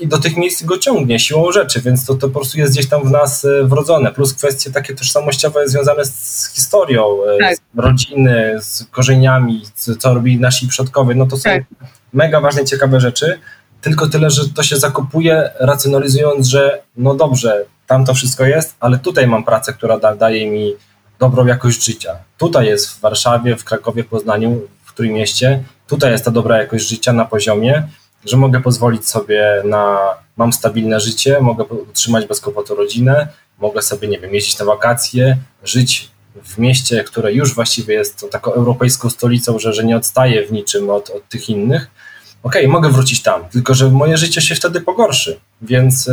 [SPEAKER 2] i do tych miejsc go ciągnie siłą rzeczy, więc to, to po prostu jest gdzieś tam w nas e, wrodzone, plus kwestie takie tożsamościowe związane z historią, e, tak. z rodziny, z korzeniami, co robili nasi przodkowie, no to są tak. mega ważne ciekawe rzeczy, tylko tyle, że to się zakupuje racjonalizując, że no dobrze, tam to wszystko jest, ale tutaj mam pracę, która da, daje mi dobrą jakość życia. Tutaj jest w Warszawie, w Krakowie, Poznaniu, w którym mieście tutaj jest ta dobra jakość życia na poziomie, że mogę pozwolić sobie na, mam stabilne życie, mogę utrzymać bez kłopotu rodzinę, mogę sobie, nie wiem, jeździć na wakacje, żyć w mieście, które już właściwie jest taką europejską stolicą, że, że nie odstaje w niczym od, od tych innych. okej, okay, mogę wrócić tam, tylko że moje życie się wtedy pogorszy, więc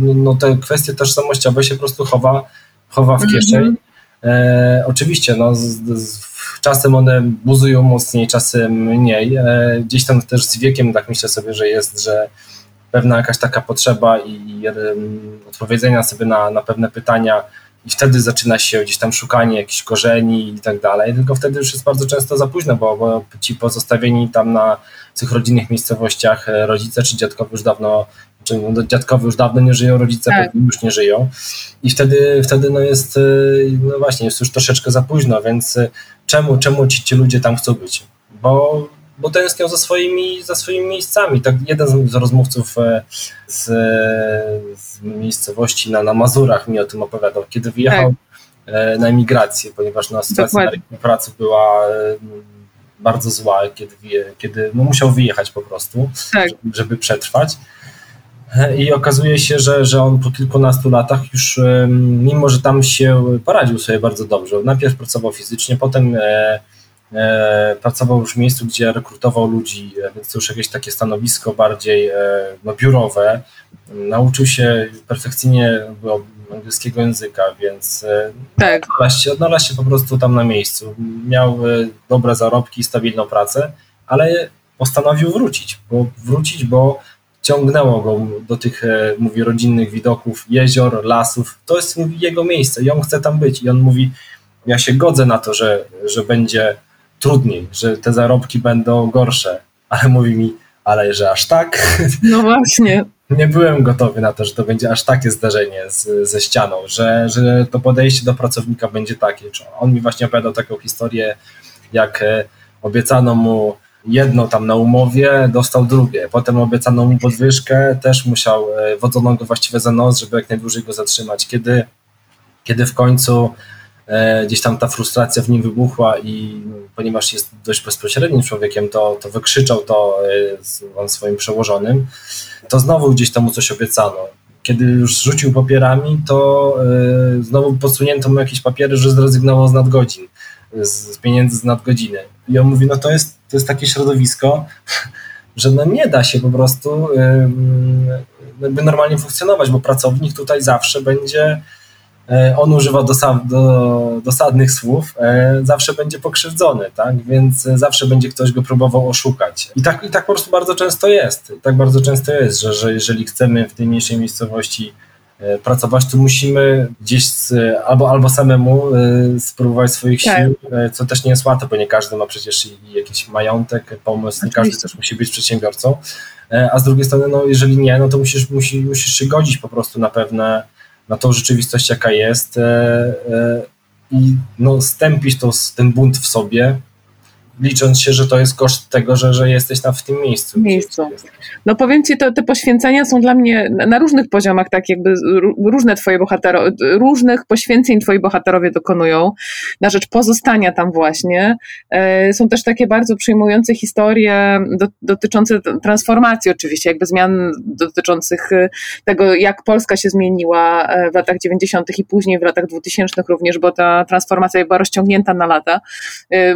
[SPEAKER 2] no, no te kwestie tożsamościowe się po prostu chowa, chowa w kieszeń. Mm -hmm. E, oczywiście, no, z, z, czasem one buzują mocniej, czasem mniej. E, gdzieś tam też z wiekiem tak myślę sobie, że jest, że pewna jakaś taka potrzeba i, odpowiedzenia sobie na, na pewne pytania i wtedy zaczyna się gdzieś tam szukanie jakichś korzeni i tak dalej, tylko wtedy już jest bardzo często za późno, bo, bo ci pozostawieni tam na tych rodzinnych miejscowościach e, rodzice czy dziadkowie już dawno, czy no, dziadkowie już dawno nie żyją, rodzice tak. już nie żyją i wtedy, wtedy no jest, e, no właśnie, jest już troszeczkę za późno, więc czemu, czemu ci, ci ludzie tam chcą być? Bo bo tęsknią za swoimi, za swoimi miejscami. Tak jeden z rozmówców e, z, z miejscowości na, na Mazurach mi o tym opowiadał, kiedy wyjechał tak. E, na emigrację, ponieważ na sytuacja na rynku pracy była e, bardzo zła, kiedy, kiedy no musiał wyjechać po prostu, tak. żeby, żeby przetrwać. I okazuje się, że, że on po kilkunastu latach już, mimo że tam się poradził sobie bardzo dobrze, najpierw pracował fizycznie, potem E, pracował już w miejscu, gdzie rekrutował ludzi, e, więc to już jakieś takie stanowisko bardziej e, no, biurowe. Nauczył się perfekcyjnie angielskiego języka, więc tak. odnalazł, się, odnalazł się po prostu tam na miejscu. Miał dobre zarobki, stabilną pracę, ale postanowił wrócić, bo wrócić, bo ciągnęło go do tych, mówi, rodzinnych widoków, jezior, lasów. To jest mówi, jego miejsce i on chce tam być. I on mówi, ja się godzę na to, że, że będzie trudniej, że te zarobki będą gorsze, ale mówi mi, ale że aż tak. (laughs)
[SPEAKER 1] No właśnie.
[SPEAKER 2] Nie byłem gotowy na to, że to będzie aż takie zdarzenie z, ze ścianą, że, że to podejście do pracownika będzie takie. On mi właśnie opowiadał taką historię, jak e, obiecano mu jedno tam na umowie, dostał drugie. Potem obiecano mu podwyżkę, też musiał, e, wodzono go właściwie za nos, żeby jak najdłużej go zatrzymać. Kiedy, kiedy w końcu E, gdzieś tam ta frustracja w nim wybuchła i ponieważ jest dość bezpośrednim człowiekiem, to, to wykrzyczał to on e, swoim przełożonym, to znowu gdzieś tam mu coś obiecano. Kiedy już rzucił papierami, to e, znowu podsunięto mu jakieś papiery, że zrezygnował z nadgodzin, z pieniędzy z nadgodziny. I on mówi, no to jest, to jest takie środowisko, że no nie da się po prostu jakby normalnie funkcjonować, bo pracownik tutaj zawsze będzie E, on używa do, dosadnych słów, e, zawsze będzie pokrzywdzony, tak? Więc zawsze będzie ktoś go próbował oszukać. I tak, i tak po prostu bardzo często jest. Tak bardzo często jest, że, że jeżeli chcemy w tej mniejszej miejscowości pracować, to musimy gdzieś albo, albo samemu spróbować swoich tak. sił, co też nie jest łatwe, bo nie każdy ma przecież jakiś majątek, pomysł, nie każdy też musi być przedsiębiorcą. A z drugiej strony, no, jeżeli nie, no to musisz, musisz, musisz się godzić po prostu na pewne na tą rzeczywistość, jaka jest e, e, i no, stępić to, ten bunt w sobie, licząc się, że to jest koszt tego, że, że jesteś tam w tym miejscu.
[SPEAKER 1] miejscu. No powiem Ci, to, te poświęcenia są dla mnie na różnych poziomach, tak jakby różne Twoje bohaterowie, różnych poświęceń Twoi bohaterowie dokonują na rzecz pozostania tam właśnie. E, są też takie bardzo przyjmujące historie do, dotyczące transformacji oczywiście, jakby zmian dotyczących e, tego, jak Polska się zmieniła e, w latach 90. i później w latach 2000 również, bo ta transformacja była rozciągnięta na lata.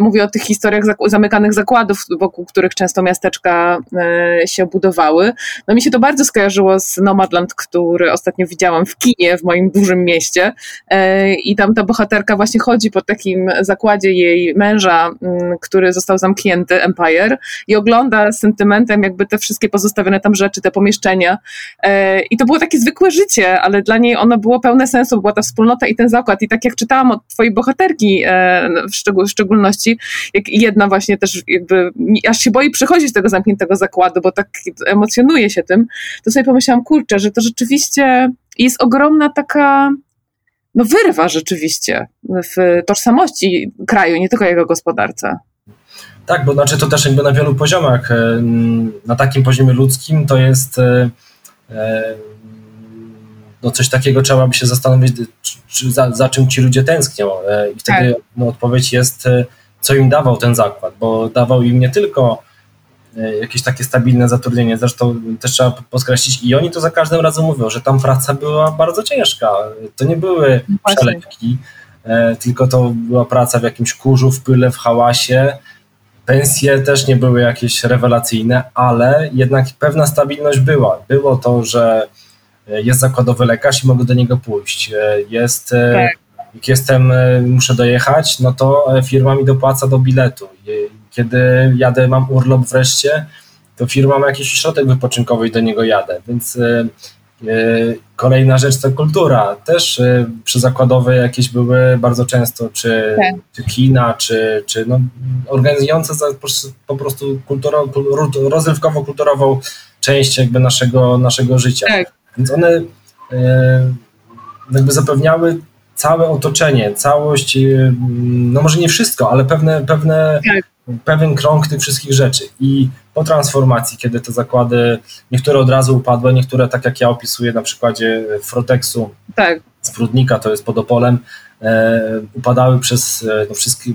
[SPEAKER 1] Mówię o tych historiach zamykanych zakładów, wokół których często miasteczka e, się budowały. No mi się to bardzo skojarzyło z Nomadland, który ostatnio widziałam w kinie w moim dużym mieście. E, i tam ta bohaterka właśnie chodzi po takim zakładzie jej męża, mm, który został zamknięty, Empire, i ogląda z sentymentem jakby te wszystkie pozostawione tam rzeczy, te pomieszczenia. E, i to było takie zwykłe życie, ale dla niej ono było pełne sensu, była ta wspólnota i ten zakład. I tak jak czytałam od twojej bohaterki w szczególności, jak jedna ona właśnie też jakby, aż się boi przychodzić do tego zamkniętego zakładu, bo tak emocjonuje się tym, to sobie pomyślałam, kurczę, że to rzeczywiście jest ogromna taka no wyrwa rzeczywiście w tożsamości kraju, nie tylko jego gospodarce.
[SPEAKER 2] Tak, bo znaczy to też jakby na wielu poziomach, e, na takim poziomie ludzkim to jest e, e, no coś takiego trzeba by się zastanowić, czy, za, za, czym ci ludzie tęsknią i wtedy no, odpowiedź jest co im dawał ten zakład, bo dawał im nie tylko e, jakieś takie stabilne zatrudnienie, zresztą też trzeba podkreślić i oni to za każdym razem mówią, że tam praca była bardzo ciężka, to nie były przelewki, e, tylko to była praca w jakimś kurzu, w pyle, w hałasie, Pensje też nie były jakieś rewelacyjne, ale jednak pewna stabilność była. Było to, że jest zakładowy lekarz i mogę do niego pójść. Jest, tak. Jak jestem, muszę dojechać, no to firma mi dopłaca do biletu. Kiedy jadę, mam urlop wreszcie, to firma ma jakiś środek wypoczynkowy i do niego jadę, więc E, kolejna rzecz to kultura. Też e, przyzakładowe jakieś były bardzo często, czy, tak. czy kina, czy, czy no, organizujące za, po prostu kulturo, rozrywkowo-kulturową część jakby naszego, naszego życia. Tak. Więc one e, jakby zapewniały całe otoczenie, całość, no może nie wszystko, ale pewne, pewne tak pewien krąg tych wszystkich rzeczy. I po transformacji, kiedy te zakłady, niektóre od razu upadły, niektóre, tak jak ja opisuję na przykładzie Frotexu tak. z Prudnika, to jest pod Opolem, e, upadały przez e, no, wszystkie,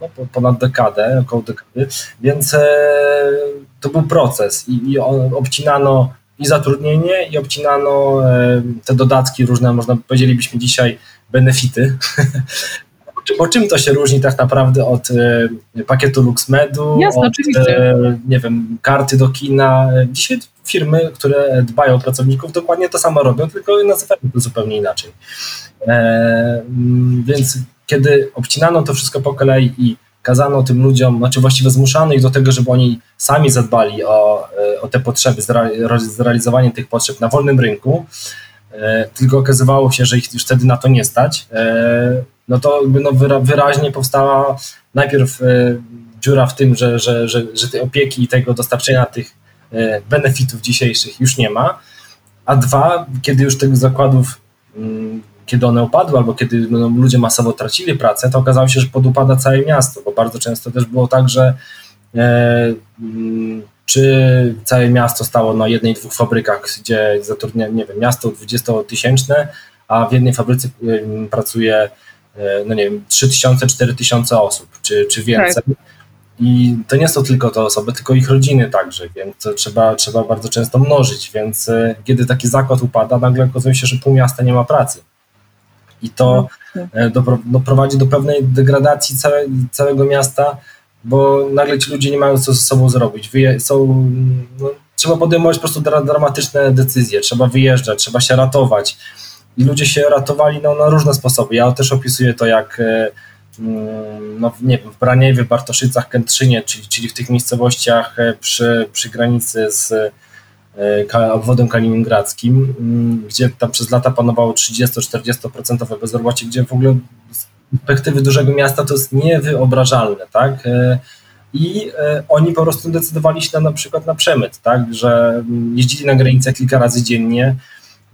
[SPEAKER 2] no, ponad dekadę, około dekady, więc e, to był proces i, i obcinano i zatrudnienie, i obcinano e, te dodatki różne, można powiedzielibyśmy dzisiaj, benefity, (laughs) bo czym to się różni tak naprawdę od e, pakietu LuxMedu,
[SPEAKER 1] Jasne,
[SPEAKER 2] od,
[SPEAKER 1] oczywiście.
[SPEAKER 2] E, nie wiem, karty do kina. Dzisiaj firmy, które dbają o pracowników, dokładnie to samo robią, tylko nazywają to zupełnie inaczej. Więc kiedy obcinano to wszystko po kolei i kazano tym ludziom, znaczy właściwie zmuszano ich do tego, żeby oni sami zadbali o, o te potrzeby, zrealizowanie tych potrzeb na wolnym rynku, tylko okazywało się, że ich już wtedy na to nie stać, no to no wyraźnie powstała najpierw e, dziura w tym, że, że, że, że tej opieki i tego dostarczenia tych e, benefitów dzisiejszych już nie ma, a dwa, kiedy już tych zakładów, mm, kiedy one upadły albo kiedy no, ludzie masowo tracili pracę, to okazało się, że podupada całe miasto, bo bardzo często też było tak, że e, mm, czy całe miasto stało na jednej, dwóch fabrykach, gdzie zatrudnia, nie wiem, miasto 20-tysięczne, a w jednej fabryce pracuje E, no nie wiem, 3000, 4000 osób, czy, czy więcej. Tak. I to nie są tylko te osoby, tylko ich rodziny także, więc to trzeba, trzeba bardzo często mnożyć, więc e, kiedy taki zakład upada, nagle okazuje się, że pół miasta nie ma pracy. I to no, e, do, no, prowadzi do pewnej degradacji całe, całego miasta, bo nagle ci ludzie nie mają co ze sobą zrobić. Wyje, są, no, trzeba podejmować po prostu dramatyczne decyzje, trzeba wyjeżdżać, trzeba się ratować i ludzie się ratowali no, na różne sposoby. Ja też opisuję to jak e, mm, no, nie wiem, w Braniewie, Bartoszycach, Kętrzynie, czyli, czyli w tych miejscowościach e, przy, przy granicy z obwodem kaliningradzkim, mm, gdzie tam przez lata panowało 30-40% bezrobocie, gdzie w ogóle z perspektywy dużego miasta to jest niewyobrażalne, tak? I oni po prostu decydowali się na, na przykład na przemyt, tak? Że mm, jeździli na granicę kilka razy dziennie,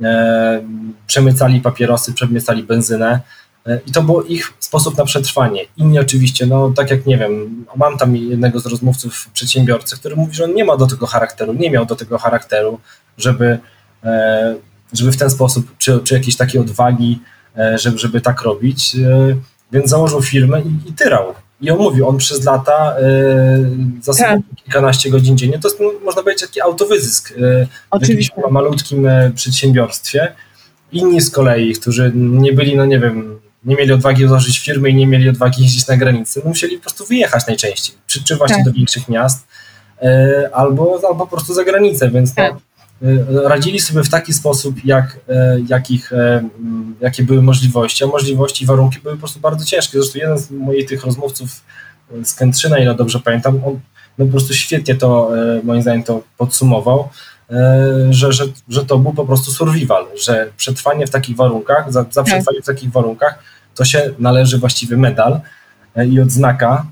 [SPEAKER 2] E, przemycali papierosy, przemycali benzynę e, i to był ich sposób na przetrwanie. Inni oczywiście, no tak jak nie wiem, mam tam jednego z rozmówców przedsiębiorcy, który mówi, że on nie ma do tego charakteru, nie miał do tego charakteru, żeby, e, żeby w ten sposób, czy, czy jakiejś takiej odwagi, żeby, żeby tak robić, więc założył firmę i, i tyrał. I on mówił, on przez lata y, zasypał tak. kilkanaście godzin dziennie. To jest, no, można powiedzieć, taki autowyzysk y, Oczywiście. w malutkim przedsiębiorstwie. Inni z kolei, którzy nie byli, no nie wiem, nie mieli odwagi założyć firmy i nie mieli odwagi jeździć na granicy, no musieli po prostu wyjechać najczęściej, czy, czy właśnie tak. do większych miast, y, albo, albo po prostu za granicę, więc tak. Y, radzili sobie w taki sposób, jak, e, jakich, e, jakie były możliwości, a możliwości i warunki były po prostu bardzo ciężkie. Zresztą jeden z moich tych rozmówców e, z Kętrzyna, ile dobrze pamiętam, on no po prostu świetnie to, moim zdaniem, to podsumował, że, że, że to był po prostu survival, że przetrwanie w takich warunkach, za, za tak. przetrwanie w takich warunkach to się należy właściwy medal i odznaka,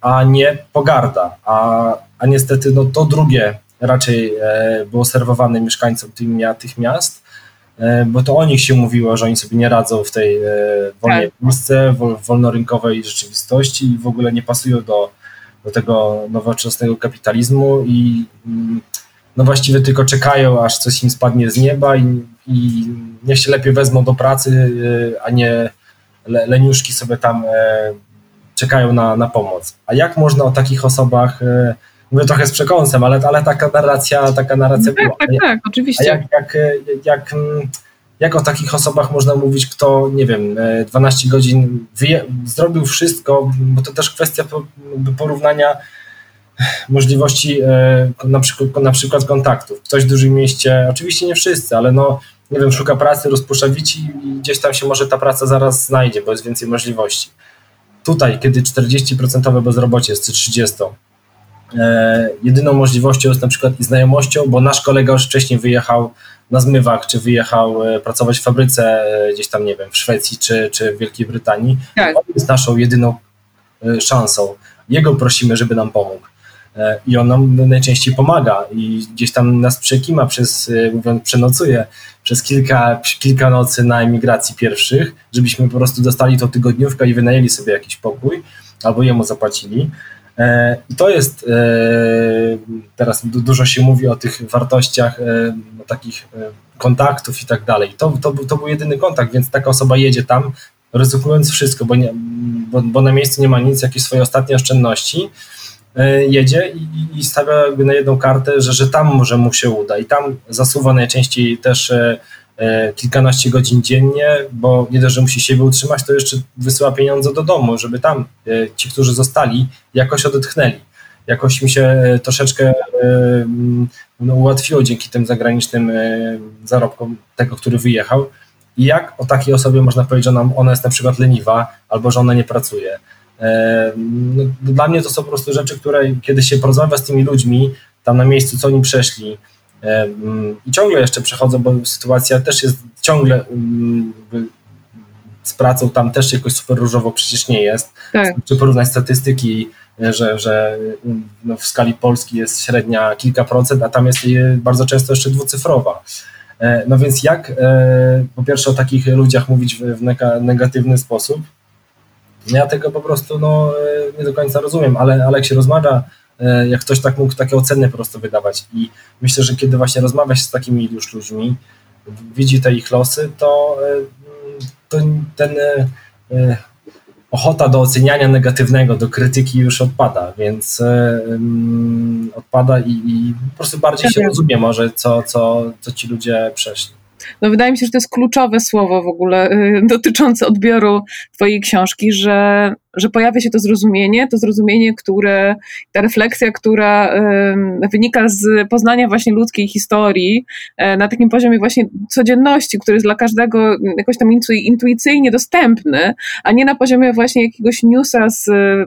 [SPEAKER 2] a nie pogarda, a, a niestety no, to drugie raczej e, było serwowane mieszkańcom tych miast, e, bo to o nich się mówiło, że oni sobie nie radzą w tej e, wolnej tak. Polsce, wolnorynkowej rzeczywistości i w ogóle nie pasują do, do tego nowoczesnego kapitalizmu i mm, no właściwie tylko czekają, aż coś im spadnie z nieba i, i niech się lepiej wezmą do pracy, a nie leniuszki sobie tam czekają na, na pomoc. A jak można o takich osobach mówię trochę z przekąsem, ale, ale taka narracja, taka narracja
[SPEAKER 1] no, była. Tak, tak, tak, oczywiście.
[SPEAKER 2] A jak, jak, jak, jak o takich osobach można mówić, kto, nie wiem, 12 godzin zrobił wszystko, bo to też kwestia porównania możliwości na przykład, na przykład kontaktów. Ktoś w dużym mieście, oczywiście nie wszyscy, ale no, nie wiem, szuka pracy, rozpuszcza wici i gdzieś tam się może ta praca zaraz znajdzie, bo jest więcej możliwości. Tutaj, kiedy 40% bezrobocie jest, czy 30%, e, jedyną możliwością jest na przykład i znajomością, bo nasz kolega już wcześniej wyjechał na zmywak, czy wyjechał e, pracować w fabryce e, gdzieś tam, nie wiem, w Szwecji, czy, czy w Wielkiej Brytanii. Tak. On jest naszą jedyną e, szansą. Jego prosimy, żeby nam pomógł. E, I on nam najczęściej pomaga i gdzieś tam nas przekima przez, e, mówiąc, przenocuje przez kilka, kilka nocy na emigracji pierwszych, żebyśmy po prostu dostali tą tygodniówkę i wynajęli sobie jakiś pokój albo jemu zapłacili. E, I to jest, teraz dużo się mówi o tych wartościach takich kontaktów i tak dalej. To, to, to był jedyny kontakt, więc taka osoba jedzie tam, ryzykując wszystko, bo, nie, bo, bo na miejscu nie ma nic, jakieś swoje ostatnie oszczędności, jedzie i, i stawia na jedną kartę, że, że tam może mu się uda i tam zasuwa najczęściej też e, e, kilkanaście godzin dziennie, bo nie dość, że musi siebie utrzymać, to jeszcze wysyła pieniądze do domu, żeby tam ci, którzy zostali, jakoś odetchnęli. Jakoś mi się troszeczkę no, ułatwiło dzięki tym zagranicznym zarobkom tego, który wyjechał. I jak o takiej osobie można powiedzieć, że ona jest na przykład leniwa albo że ona nie pracuje. No, dla mnie to są po prostu rzeczy, które kiedy się porozmawia z tymi ludźmi, tam na miejscu, co oni przeszli i ciągle jeszcze przechodzą, bo sytuacja też jest ciągle z pracą tam też jakoś super różowo przecież nie jest. Tak. Czy porównać statystyki, że, że no w skali Polski jest średnia kilka procent, a tam jest bardzo często jeszcze dwucyfrowa. E, no więc jak e, po pierwsze o takich ludziach mówić w negatywny sposób, ja tego po prostu no, e, nie do końca rozumiem, ale, ale jak się rozmawia, e, jak ktoś tak mógł takie oceny po prostu wydawać i myślę, że kiedy właśnie rozmawia się z takimi już ludźmi, widzi te ich losy, to, e, to ten ochota do oceniania negatywnego, do krytyki już odpada, więc odpada i, i, po prostu bardziej się rozumie może, co, co, co ci ludzie przeszli.
[SPEAKER 1] No wydaje mi się, że to jest kluczowe słowo w ogóle y, dotyczące odbioru Twojej książki, że że pojawia się to zrozumienie, to zrozumienie, które, ta refleksja, która wynika z poznania właśnie ludzkiej historii e, na takim poziomie właśnie codzienności, który jest dla każdego jakoś tam intuicyjnie dostępny, a nie na poziomie właśnie jakiegoś newsa z, e,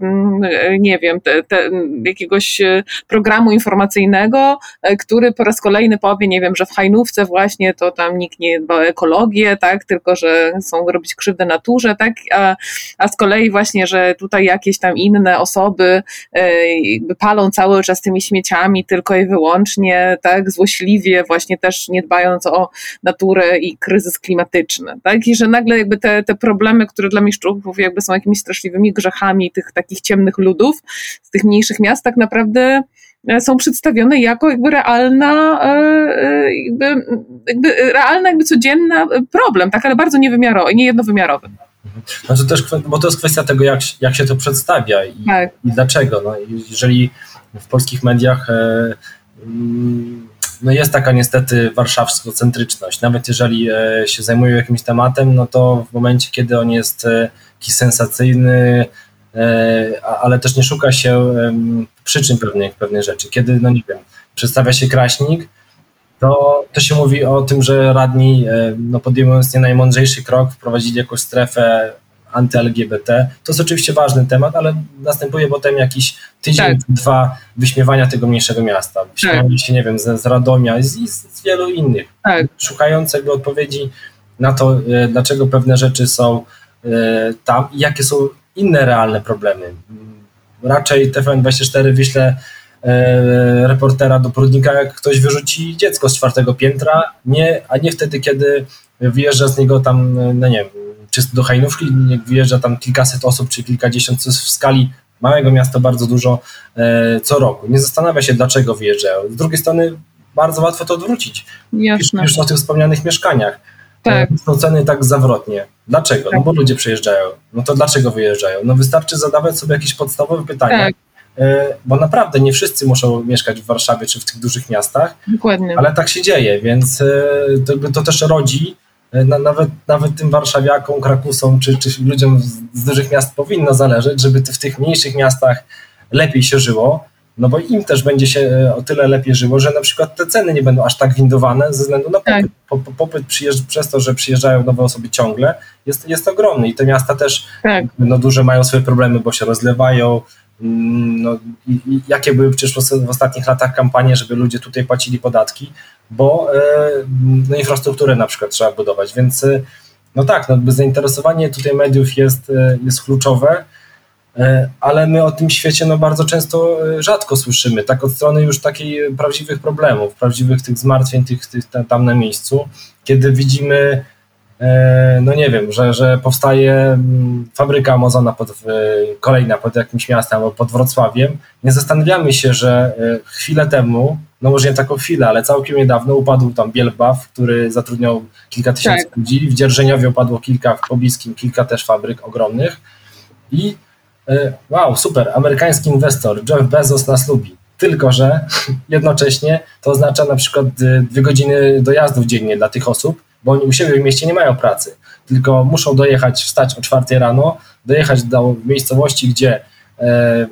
[SPEAKER 1] nie wiem, te, te, jakiegoś e, programu informacyjnego, który po raz kolejny powie, nie wiem, że w Hajnówce właśnie to tam nikt nie dba o ekologię, tak, tylko że są robić krzywdę naturze, tak, a, a z kolei właśnie, że tutaj jakieś tam inne osoby e, palą cały czas tymi śmieciami tylko i wyłącznie, tak, złośliwie, właśnie też nie dbając o naturę i kryzys klimatyczny, tak, i że nagle jakby te, te problemy, które dla mieszczuchów jakby są jakimiś straszliwymi grzechami tych takich ciemnych ludów z tych mniejszych miast, tak naprawdę e, są przedstawione jako jakby realna, e, jakby, jakby realna, jakby codzienna problem, tak, ale bardzo niewymiarowy, niejednowymiarowy.
[SPEAKER 2] Znaczy też, bo to jest kwestia tego, jak, jak się to przedstawia i, tak. i dlaczego. No, jeżeli w polskich mediach e, mm, no jest taka niestety warszawsko-centryczność. Nawet jeżeli e, się zajmują jakimś tematem, no to w momencie, kiedy on jest e, jakiś sensacyjny, ale też nie szuka się przyczyn pewnych, pewnych rzeczy. Kiedy, no nie wiem, przedstawia się kraśnik, to, to się mówi o tym, że radni, e, no podejmując nie najmądrzejszy krok, wprowadzili jakąś strefę anty-LGBT. To jest oczywiście ważny temat, ale następuje potem jakiś tydzień, tak. dwa wyśmiewania tego mniejszego miasta. Wyśmiewania tak. się, nie wiem, z, z Radomia i z, z wielu innych. Tak. Szukając jakby odpowiedzi na to, e, dlaczego pewne rzeczy są e, tam i jakie są inne realne problemy. Raczej TVN24 wyśle reportera do Prudnika, jak ktoś wyrzuci dziecko z czwartego piętra, nie, a nie wtedy, kiedy wyjeżdża z niego tam, no nie wiem, czy do Hajnówki, nie wyjeżdża tam kilkaset osób, czy kilkadziesiąt, co jest w skali małego miasta bardzo dużo e, co roku. Nie zastanawia się, dlaczego wyjeżdżają. Z drugiej strony bardzo łatwo to odwrócić. Jasne. Już o tych wspomnianych mieszkaniach. Tak. E, są ceny tak zawrotnie. Dlaczego? Tak. No bo ludzie przyjeżdżają. No to dlaczego wyjeżdżają? No wystarczy zadawać sobie jakieś podstawowe pytania. Tak E, bo naprawdę nie wszyscy muszą mieszkać w Warszawie czy w tych dużych miastach, Dokładnie. ale tak się dzieje, więc e, to, to też rodzi na, nawet, nawet tym warszawiakom, krakusom czy, czy ludziom z, z dużych miast powinno zależeć, żeby w tych mniejszych miastach lepiej się żyło, no bo im też będzie się e, o tyle lepiej żyło, że na przykład te ceny nie będą aż tak windowane ze względu na popyt. Tak. Popyt przez to, że przyjeżdżają nowe osoby ciągle, jest, jest ogromny i te miasta też tak. no, duże mają swoje problemy, bo się rozlewają. Mm, no, jakie były przecież w ostatnich latach kampanie, żeby ludzie tutaj płacili podatki, bo e, no, infrastrukturę na przykład trzeba budować, więc e, no tak, no, zainteresowanie tutaj mediów jest, jest kluczowe. E, ale my o tym świecie no, bardzo często e, rzadko słyszymy, tak od strony już takiej prawdziwych problemów, prawdziwych tych zmartwień tych, tych tam na miejscu, kiedy widzimy, e, no nie wiem, że, że powstaje mm, fabryka Amazona pod, kolejna pod jakimś miastem albo pod Wrocławiem, nie zastanawiamy się, że chwilę temu, no może nie taką chwilę, ale całkiem niedawno upadł tam Bielbaw, który zatrudniał kilka tysięcy tak. ludzi, w Dzierżeniowie upadło kilka, w pobliskim kilka też fabryk ogromnych i E, wow, super, amerykański inwestor, Jeff Bezos nas lubi. Tylko, że (laughs) jednocześnie to oznacza na przykład e, dwie godziny dojazdów dziennie dla tych osób, bo oni u siebie w mieście nie mają pracy, tylko muszą dojechać, wstać o czwartej rano, dojechać do miejscowości, gdzie e,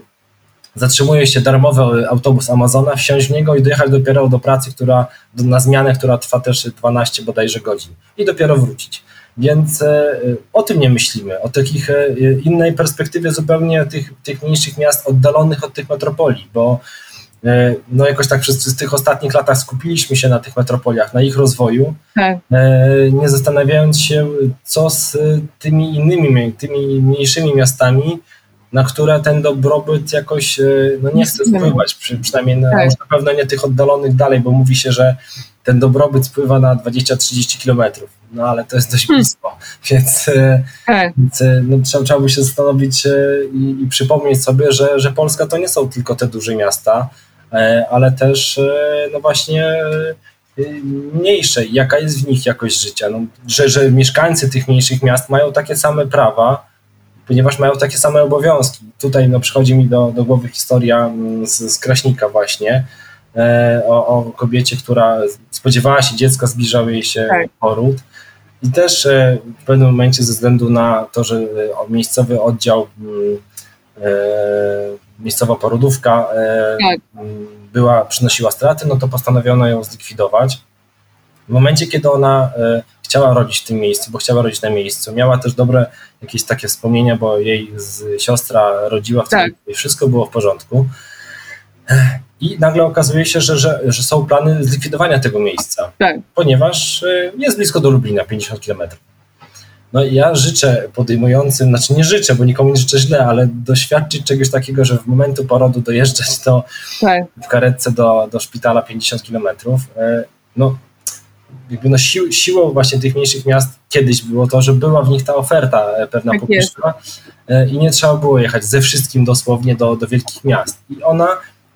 [SPEAKER 2] zatrzymuje się darmowy autobus Amazona, wsiąść w niego i dojechać dopiero do pracy, która na zmianę, która trwa też 12 bodajże godzin i dopiero wrócić. Więc e, o tym nie myślimy, o takich e, innej perspektywie zupełnie tych, tych mniejszych miast oddalonych od tych metropolii, bo no jakoś tak przez, tych ostatnich latach skupiliśmy się na tych metropoliach, na ich rozwoju, tak. nie zastanawiając się, co z tymi innymi, tymi mniejszymi miastami, na które ten dobrobyt jakoś no nie chce wpływać, przy, przynajmniej na, tak. na pewno nie tych oddalonych dalej, bo mówi się, że ten dobrobyt spływa na 20-30 kilometrów, no ale to jest dość hmm. blisko, (laughs) więc, e, tak. więc e, no, trzeba, trzeba by się zastanowić e, i, i, przypomnieć sobie, że, że Polska to nie są tylko te duże miasta, ale też no właśnie mniejsze, jaka jest w nich jakość życia, no, że, że mieszkańcy tych mniejszych miast mają takie same prawa, ponieważ mają takie same obowiązki. Tutaj no, przychodzi mi do, do głowy historia mm, z, z Kraśnika właśnie, E, o, o kobiecie, która spodziewała się dziecka, zbliżał jej się tak. poród. I też e, w pewnym momencie ze względu na to, że e, miejscowy oddział, mm, miejscowa porodówka tak. Mm, była, przynosiła straty, no to postanowiono ją zlikwidować. W momencie, kiedy ona chciała rodzić w tym miejscu, bo chciała rodzić na miejscu, miała też dobre jakieś takie wspomnienia, bo jej siostra rodziła wtedy tak. i wszystko było w porządku i nagle okazuje się, że, że, że są plany zlikwidowania tego miejsca, tak. ponieważ jest blisko do Lublina, 50 kilometrów. No i ja życzę podejmującym, znaczy nie życzę, bo nikomu nie życzę źle, ale doświadczyć czegoś takiego, że w momentu porodu dojeżdżać do, tak. w karetce do, do szpitala 50 kilometrów, y, no jakby no sił, siłą właśnie tych mniejszych miast kiedyś było to, że była w nich ta oferta e, pewna tak publiczna e, i nie trzeba było jechać ze wszystkim dosłownie do, do wielkich miast. I ona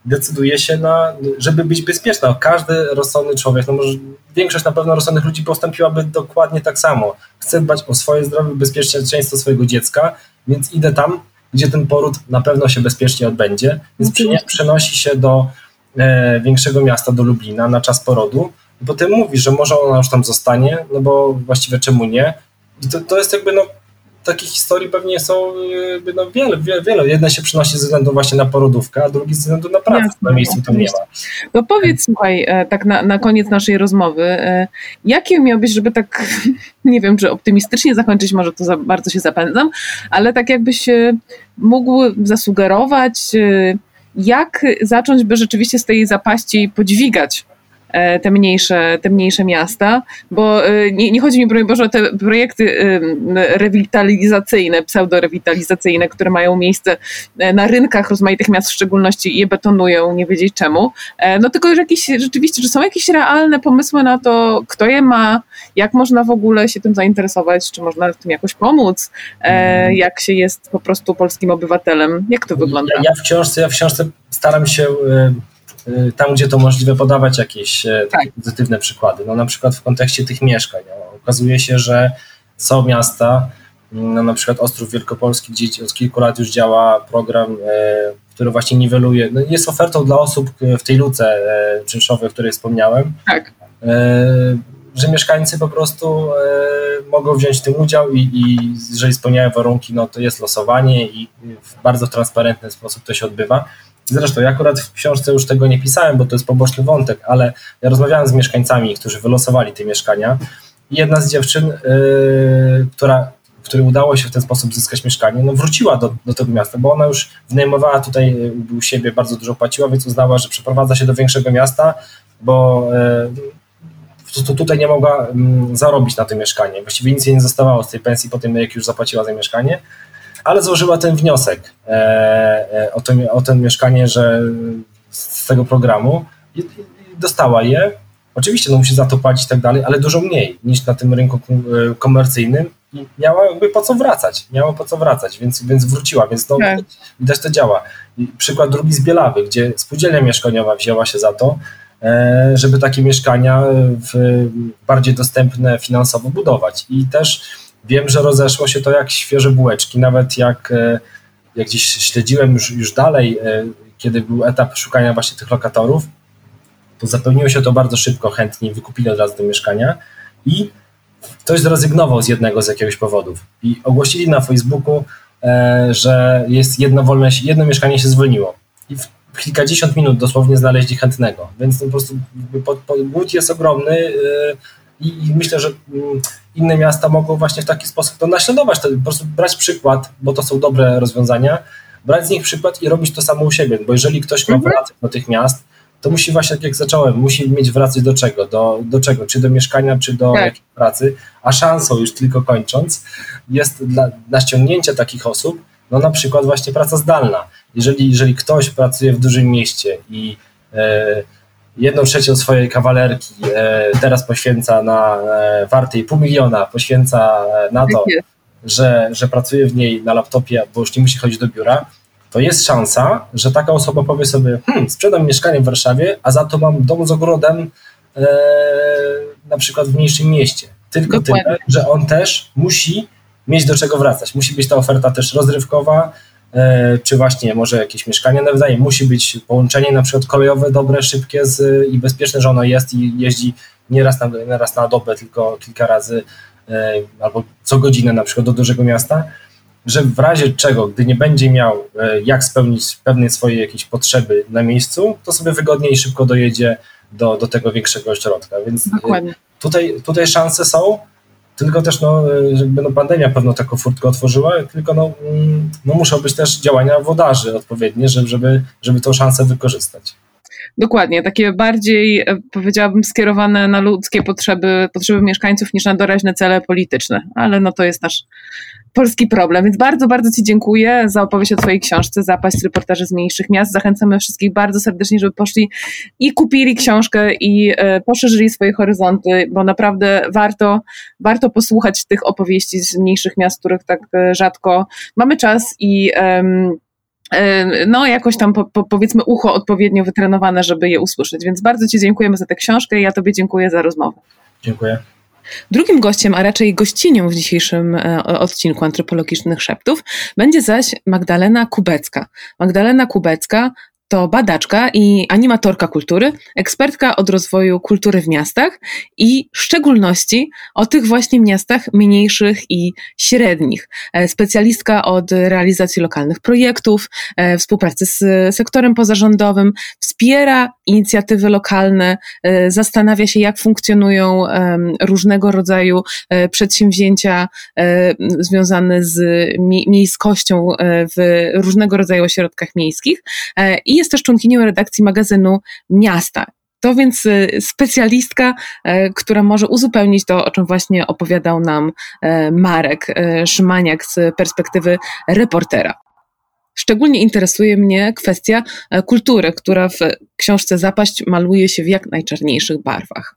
[SPEAKER 2] decyduje się na, żeby być bezpieczna. Każdy rozsądny człowiek, no może większość na pewno rozsądnych ludzi postąpiłaby dokładnie tak samo. Chcę dbać o swoje zdrowie, bezpieczeństwo swojego dziecka, więc idę tam, gdzie ten poród na pewno się bezpiecznie odbędzie, więc przenosi się do e, większego miasta, do Lublina na czas porodu, bo ty mówisz, że może ona już tam zostanie, no bo właściwie czemu nie? I to, to jest jakby no takich historii pewnie są no, wiele, wiele, wiele. Jedna się przynosi ze względu właśnie na porodówkę, a drugi ze względu na pracę. Jasne, na miejscu tam nie ma.
[SPEAKER 1] No powiedz, słuchaj, e, tak na, na koniec naszej rozmowy, e, jakie miałbyś, żeby tak, (laughs) nie wiem, czy optymistycznie zakończyć, może to za bardzo się zapędzam, ale tak jakbyś e, mógł zasugerować, jak zacząć, by rzeczywiście z tej zapaści podźwigać te mniejsze, te mniejsze miasta, bo e, nie, nie chodzi mi, broń Boże, o te projekty e, rewitalizacyjne, pseudo-rewitalizacyjne, które mają miejsce na rynkach rozmaitych miast, w szczególności je betonują, nie wiedzieć czemu, no tylko już jakieś, rzeczywiście, że są jakieś realne pomysły na to, kto je ma, jak można w ogóle się tym zainteresować, czy można w tym jakoś pomóc, jak się jest po prostu polskim obywatelem, jak to wygląda?
[SPEAKER 2] Ja w książce, ja w książce staram się tam, gdzie to możliwe, podawać jakieś takie tak. pozytywne przykłady. No, na przykład w kontekście tych mieszkań. No, okazuje się, że są miasta, no, na przykład Ostrów Wielkopolski, gdzie od kilku lat już działa program, e, który właśnie niweluje, no, jest ofertą dla osób w tej luce czynszowej, o której wspomniałem. Tak. że mieszkańcy po prostu mogą wziąć w tym udział i, i jeżeli spełniają warunki, no to jest losowanie i w bardzo transparentny sposób to się odbywa. Zresztą ja akurat w książce już tego nie pisałem, bo to jest poboczny wątek, ale ja rozmawiałem z mieszkańcami, którzy wylosowali te mieszkania i jedna z dziewczyn, yy, która, której udało się w ten sposób zyskać mieszkanie, no wróciła do, do tego miasta, bo ona już wynajmowała tutaj yy, u siebie, bardzo dużo płaciła, więc uznała, że przeprowadza się do większego miasta, bo yy, tutaj nie mogła mm, zarobić na to mieszkanie. Właściwie nic jej nie zostawało z tej pensji po tym, jak już zapłaciła za mieszkanie ale złożyła ten wniosek e, e, o, to, o ten mieszkanie, że z tego programu i, dostała je. Oczywiście no, musi za to płacić i tak dalej, ale dużo mniej niż na tym rynku e, komercyjnym i miała jakby po co wracać, miała po co wracać, więc, więc wróciła, więc to tak. widać to działa. Przykład drugi z Bielawy, gdzie spółdzielnia mieszkaniowa wzięła się za to, żeby takie mieszkania bardziej dostępne finansowo budować i też wiem, że rozeszło się to jak świeże bułeczki, nawet jak, e, jak gdzieś śledziłem już, już dalej, e, kiedy był etap szukania właśnie tych lokatorów, to zapełniło się to bardzo szybko, chętni wykupili od razu te mieszkania i ktoś zrezygnował z jednego z jakiegoś powodów. I ogłosili na Facebooku, e, że jest jedno wolne, jedno mieszkanie się zwolniło. I w kilkadziesiąt minut dosłownie znaleźli chętnego, więc po prostu głód jest ogromny, i, myślę, że mm, inne miasta mogą właśnie w taki sposób to naśladować, to po prostu brać przykład, bo to są dobre rozwiązania, brać z nich przykład i robić to samo u siebie, bo jeżeli ktoś ma mhm. wracać do tych miast, to musi właśnie, tak jak zacząłem, musi mieć wracać do czego? Do, do czego? Czy do mieszkania, czy do tak. pracy? A szansą, już tylko kończąc, jest dla, dla ściągnięcia takich osób, no na przykład właśnie praca zdalna. Jeżeli, jeżeli ktoś pracuje w dużym mieście i e, jedną trzecią swojej kawalerki e, teraz poświęca na e, wartej pół miliona, poświęca e, na to, że, że pracuje w niej na laptopie, bo już nie musi chodzić do biura, to jest szansa, że taka osoba powie sobie, hmm, sprzedam mieszkanie w Warszawie, a za to mam dom z ogrodem e, na przykład w mniejszym mieście. Tylko Dokładnie. tyle, że on też musi mieć do czego wracać. Musi być ta oferta też rozrywkowa, czy właśnie może jakieś mieszkanie nawzajem. Musi być połączenie na przykład kolejowe dobre, szybkie z, i bezpieczne, że ono jest i jeździ nie raz na, nie raz na dobę, tylko kilka razy e, albo co godzinę na przykład do dużego miasta, że w razie czego, gdy nie będzie miał e, jak spełnić pewne swoje jakieś potrzeby na miejscu, to sobie wygodnie i szybko dojedzie do, do tego większego ośrodka. Więc tutaj, tutaj szanse są, tylko też no, jakby no pandemia pewno taką furtkę otworzyła, tylko no, mm, no muszą być też działania wodarzy odpowiednie, żeby, żeby, żeby tą szansę wykorzystać.
[SPEAKER 1] Dokładnie, takie bardziej e, powiedziałabym skierowane na ludzkie potrzeby, potrzeby mieszkańców niż na doraźne cele polityczne, ale no to jest nasz polski problem. Więc bardzo, bardzo Ci dziękuję za opowieść o Twojej książce Zapaść reportaży z mniejszych miast. Zachęcamy wszystkich bardzo serdecznie, żeby poszli i kupili książkę i e, poszerzyli swoje horyzonty, bo naprawdę warto, warto posłuchać tych opowieści z mniejszych miast, których tak e, rzadko mamy czas i no jakoś tam po, po, powiedzmy ucho odpowiednio wytrenowane, żeby je usłyszeć. Więc bardzo Ci dziękujemy za tę książkę i ja Tobie dziękuję za rozmowę.
[SPEAKER 2] Dziękuję.
[SPEAKER 1] Drugim gościem, a raczej gościnią w dzisiejszym e, odcinku Antropologicznych Szeptów będzie zaś Magdalena Kubecka. Magdalena Kubecka to badaczka i animatorka kultury, ekspertka od rozwoju kultury w miastach i w szczególności o tych właśnie miastach mniejszych i średnich. E, specjalistka od realizacji lokalnych projektów, e, współpracy z sektorem pozarządowym, wspiera inicjatywy lokalne, e, zastanawia się, jak funkcjonują różnego rodzaju przedsięwzięcia związane z miejskością w różnego rodzaju ośrodkach miejskich i jest też członkinią redakcji magazynu Miasta. To więc y, specjalistka, y, która może uzupełnić to, o czym właśnie opowiadał nam y, Marek Szymaniak z perspektywy reportera. Szczególnie interesuje mnie kwestia kultury, która w książce Zapaść maluje się w jak najczarniejszych barwach.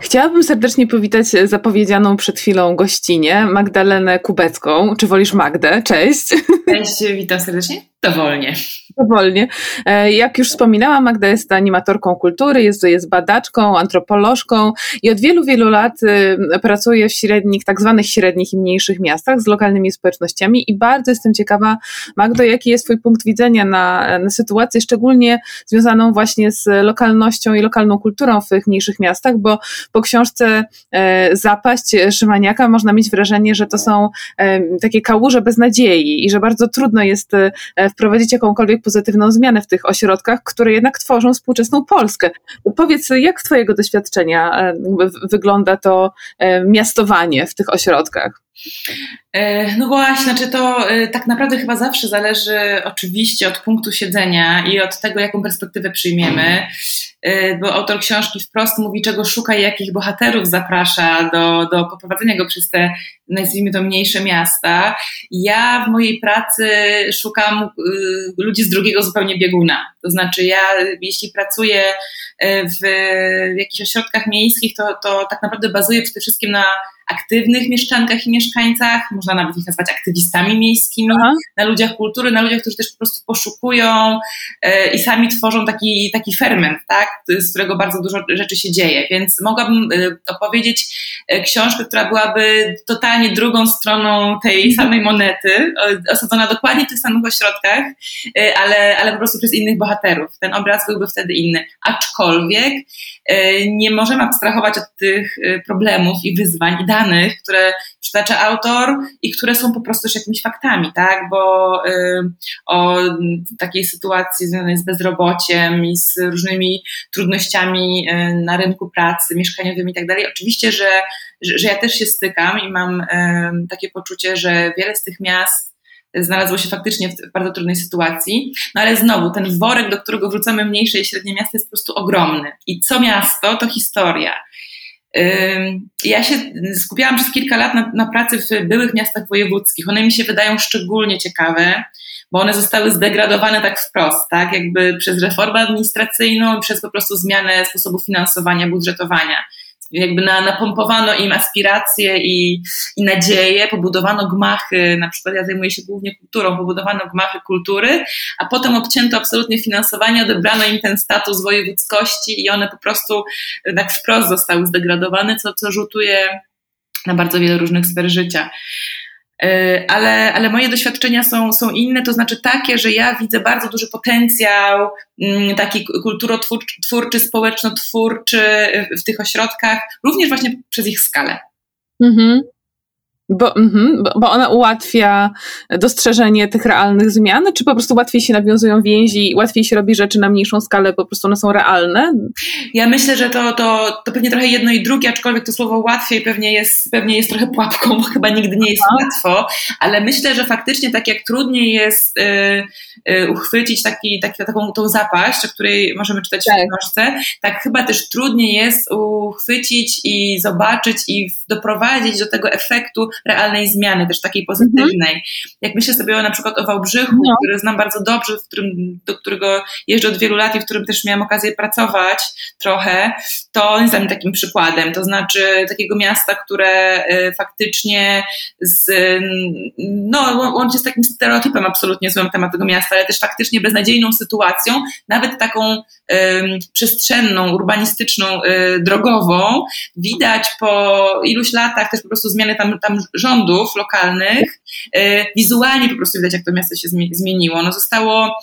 [SPEAKER 1] Chciałabym serdecznie powitać zapowiedzianą przed chwilą gościnię, Magdalenę Kubecką. Czy wolisz Magdę? Cześć.
[SPEAKER 3] Cześć, witam serdecznie. Dowolnie.
[SPEAKER 1] Dowolnie. E, jak już wspominałam, Magda jest animatorką kultury, jest, jest badaczką, antropolożką i od wielu, wielu lat y, pracuje w średnich, tak zwanych średnich i mniejszych miastach z lokalnymi społecznościami i bardzo jestem ciekawa, Magdo, jaki jest Twój punkt widzenia na, na sytuację, szczególnie związaną właśnie z lokalnością i lokalną kulturą w tych mniejszych miastach, bo po książce e, Zapaść Szymaniaka można mieć wrażenie, że to są e, takie kałuże bez nadziei i że bardzo trudno jest wprowadzić jakąkolwiek pozytywną zmianę w tych ośrodkach, które jednak tworzą współczesną Polskę. Powiedz, jak z Twojego doświadczenia e, wygląda to e, miastowanie w tych ośrodkach?
[SPEAKER 3] E, no właśnie, znaczy to tak naprawdę chyba zawsze zależy oczywiście od punktu siedzenia i od tego, jaką perspektywę przyjmiemy. Y, bo autor książki wprost mówi, czego szuka i jakich bohaterów zaprasza do, do poprowadzenia go przez te, nazwijmy to, mniejsze miasta. Ja w mojej pracy szukam ludzi z drugiego zupełnie bieguna. To znaczy, ja, jeśli pracuję w, w jakichś ośrodkach miejskich, to, to tak naprawdę bazuję przede wszystkim na aktywnych mieszkankach i mieszkańcach, można nawet ich nazwać aktywistami miejskimi, Aha. na ludziach kultury, na ludziach, którzy też po prostu poszukują e, i sami tworzą taki, taki ferment, tak, z którego bardzo dużo rzeczy się dzieje. Więc mogłabym e, opowiedzieć e, książkę, która byłaby totalnie drugą stroną tej mhm. samej monety, osadzona dokładnie w tych samych ośrodkach, ale, ale po prostu przez innych bohaterów. Ten obraz byłby wtedy inny. Aczkolwiek nie możemy abstrahować od tych problemów i wyzwań i danych, które przytacza autor i które są po prostu już jakimiś faktami, tak? Bo y, o takiej sytuacji związanej z bezrobociem i z różnymi trudnościami na rynku pracy, mieszkaniowymi i tak dalej, oczywiście, że, że, ja też się stykam i mam takie poczucie, że wiele z tych miast znalazło się faktycznie w bardzo trudnej sytuacji. No ale znowu, ten worek, do którego wrzucamy mniejsze i średnie miasta jest po prostu ogromny. I co miasto, to historia. Ja się skupiałam przez kilka lat na, na, pracy w byłych miastach wojewódzkich. One mi się wydają szczególnie ciekawe, bo one zostały zdegradowane tak wprost, tak? Jakby przez reformę administracyjną przez po prostu zmianę sposobu finansowania, budżetowania jakby na, napompowano im aspiracje i, i nadzieje, pobudowano gmachy, na przykład ja zajmuję się głównie kulturą, pobudowano gmachy kultury, a potem obcięto absolutnie finansowanie, odebrano im ten status wojewódzkości i one po prostu tak wprost zostały zdegradowane, co, co rzutuje na bardzo wiele różnych sfer życia. E, ale, ale moje doświadczenia są, są inne, to znaczy takie, że ja widzę bardzo duży potencjał mm, taki kulturotwórczy, społeczno-twórczy w tych ośrodkach, również właśnie przez ich skalę. Mhm.
[SPEAKER 1] Bo, mm, bo ona ułatwia dostrzeżenie tych realnych zmian, czy po prostu łatwiej się nawiązują więzi łatwiej się robi rzeczy na mniejszą skalę, po prostu one są realne?
[SPEAKER 3] Ja myślę, że to, to, to pewnie trochę jedno i drugie, aczkolwiek to słowo łatwiej pewnie jest, pewnie jest trochę pułapką, bo chyba nigdy nie jest łatwo, ale myślę, że faktycznie tak jak trudniej jest y, y, uchwycić taki, taki, taką tą zapaść, o której możemy czytać tak. w książce, tak chyba też trudniej jest uchwycić i zobaczyć i doprowadzić do tego efektu realnej zmiany, też takiej pozytywnej. Mhm. Jak myślę sobie na przykład o Wałbrzychu, no. który znam bardzo dobrze, w którym, do którego jeżdżę od wielu lat i w którym też miałam okazję pracować trochę, to on jest dla mnie takim przykładem. To znaczy takiego miasta, które y, faktycznie z, no, łączy z takim stereotypem absolutnie złym temat tego miasta, ale też faktycznie beznadziejną sytuacją, nawet taką przestrzenną, urbanistyczną, y, drogową. Widać po iluś latach też po prostu zmiany tam, tam rządów lokalnych, y, wizualnie po prostu widać, jak to miasto się zmieniło. Ono zostało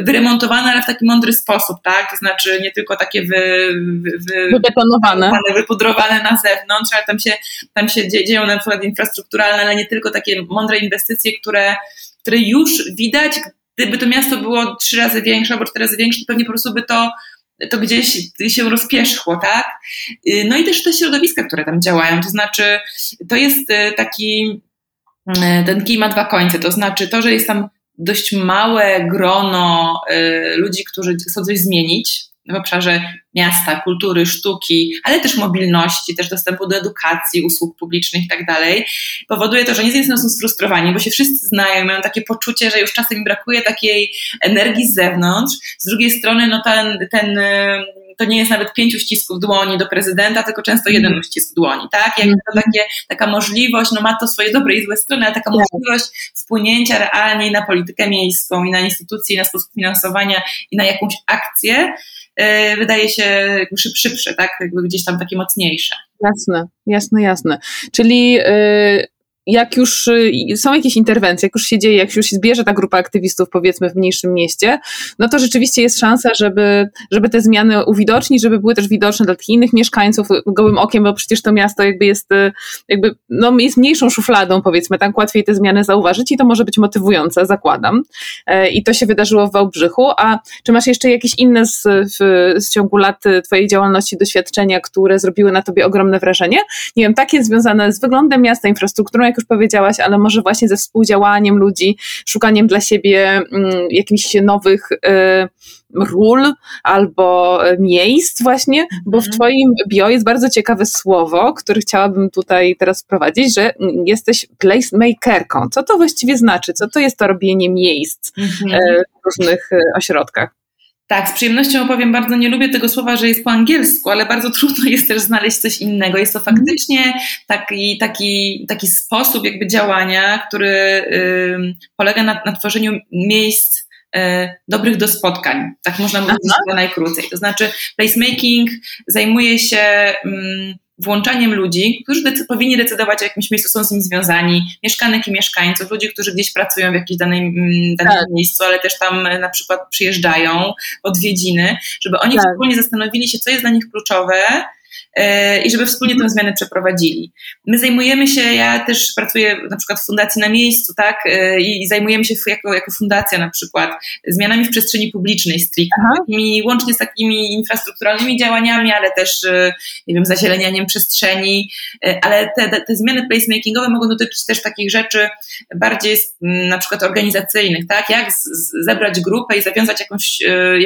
[SPEAKER 3] wyremontowane, ale w taki mądry sposób, tak? To znaczy nie tylko takie wy, wy, wy,
[SPEAKER 1] wybetonowane,
[SPEAKER 3] wypudrowane na zewnątrz, ale tam się, tam się dzieją na przykład infrastrukturalne, ale nie tylko takie mądre inwestycje, które, które już widać, gdyby to miasto było trzy razy większe albo cztery razy większe, to pewnie po prostu by to to gdzieś się rozpierzchło, tak? Y, no i też te środowiska, które tam działają, to znaczy to jest y, taki, y, ten kij ma dwa końce, to znaczy to, że jest tam dość małe grono ludzi, którzy chcą coś zmienić, w obszarze miasta, kultury, sztuki, ale też mobilności, też dostępu do edukacji, usług publicznych i tak dalej, powoduje to, że nie z jednej strony są sfrustrowani, bo się wszyscy znają, mają takie poczucie, że już czasem im brakuje takiej energii z zewnątrz, z drugiej strony no ten, ten to nie jest nawet pięciu ścisków dłoni do prezydenta, tylko często jeden mhm. uścisk dłoni, tak? Jak to takie, taka możliwość, no ma to swoje dobre i złe strony, ale taka tak. możliwość wpłynięcia realnie na politykę miejską i na instytucje, i na sposób finansowania i na jakąś akcję, wydaje się szyb, szybsze, tak? Jakby gdzieś tam takie mocniejsze.
[SPEAKER 1] Jasne, jasne, jasne. Czyli yy, jak już y, są jakieś interwencje, jak już się dzieje, jak już się zbierze ta grupa aktywistów, powiedzmy, w mniejszym mieście, no to rzeczywiście jest szansa, żeby, żeby te zmiany uwidocznić, żeby były też widoczne dla tych innych mieszkańców gołym okiem, bo przecież to miasto jakby jest, y, jakby, no jest mniejszą szufladą, powiedzmy, tak łatwiej te zmiany zauważyć i to może być motywujące, zakładam. E, I to się wydarzyło w Wałbrzychu. A czy masz jeszcze jakieś inne z, w, z ciągu lat y, Twojej działalności, doświadczenia, które zrobiły na Tobie ogromne wrażenie? Nie wiem, takie związane z wyglądem miasta, infrastrukturą, jak już powiedziałaś, ale może właśnie ze współdziałaniem ludzi, szukaniem dla siebie mm, jakichś nowych y, ról albo miejsc właśnie, bo w mhm. Twoim bio jest bardzo ciekawe słowo, które chciałabym tutaj teraz wprowadzić, że jesteś placemakerką. Co to właściwie znaczy? Co to jest to robienie miejsc mhm. y, w różnych y, ośrodkach?
[SPEAKER 3] Tak, z przyjemnością opowiem, bardzo nie lubię tego słowa, że jest po angielsku, ale bardzo trudno jest też znaleźć coś innego. Jest to mhm. faktycznie taki, taki, taki sposób jakby działania, który y, polega na, na tworzeniu miejsc y, dobrych do spotkań. Tak można mówić najkrócej. To znaczy placemaking zajmuje się y, włączaniem ludzi, którzy decy powinni decydować o jakimś miejscu, są z nim związani, mieszkanek i mieszkańców, ludzi, którzy gdzieś pracują w jakimś danym, mm, danym tak. miejscu, ale też tam e, na przykład przyjeżdżają odwiedziny, żeby oni tak. wspólnie zastanowili się, co jest dla nich kluczowe, i żeby wspólnie tę zmianę przeprowadzili. My zajmujemy się, ja też pracuję na przykład w fundacji na miejscu, tak, e, i zajmujemy się jako, jako fundacja na przykład zmianami w przestrzeni publicznej stricte, takimi, łącznie z takimi infrastrukturalnymi działaniami, ale też, e, nie wiem, zazielenianiem przestrzeni, ale te, te, te zmiany placemakingowe mogą dotyczyć też takich rzeczy bardziej na przykład organizacyjnych, tak, jak z, z, zebrać grupę i zawiązać jakąś,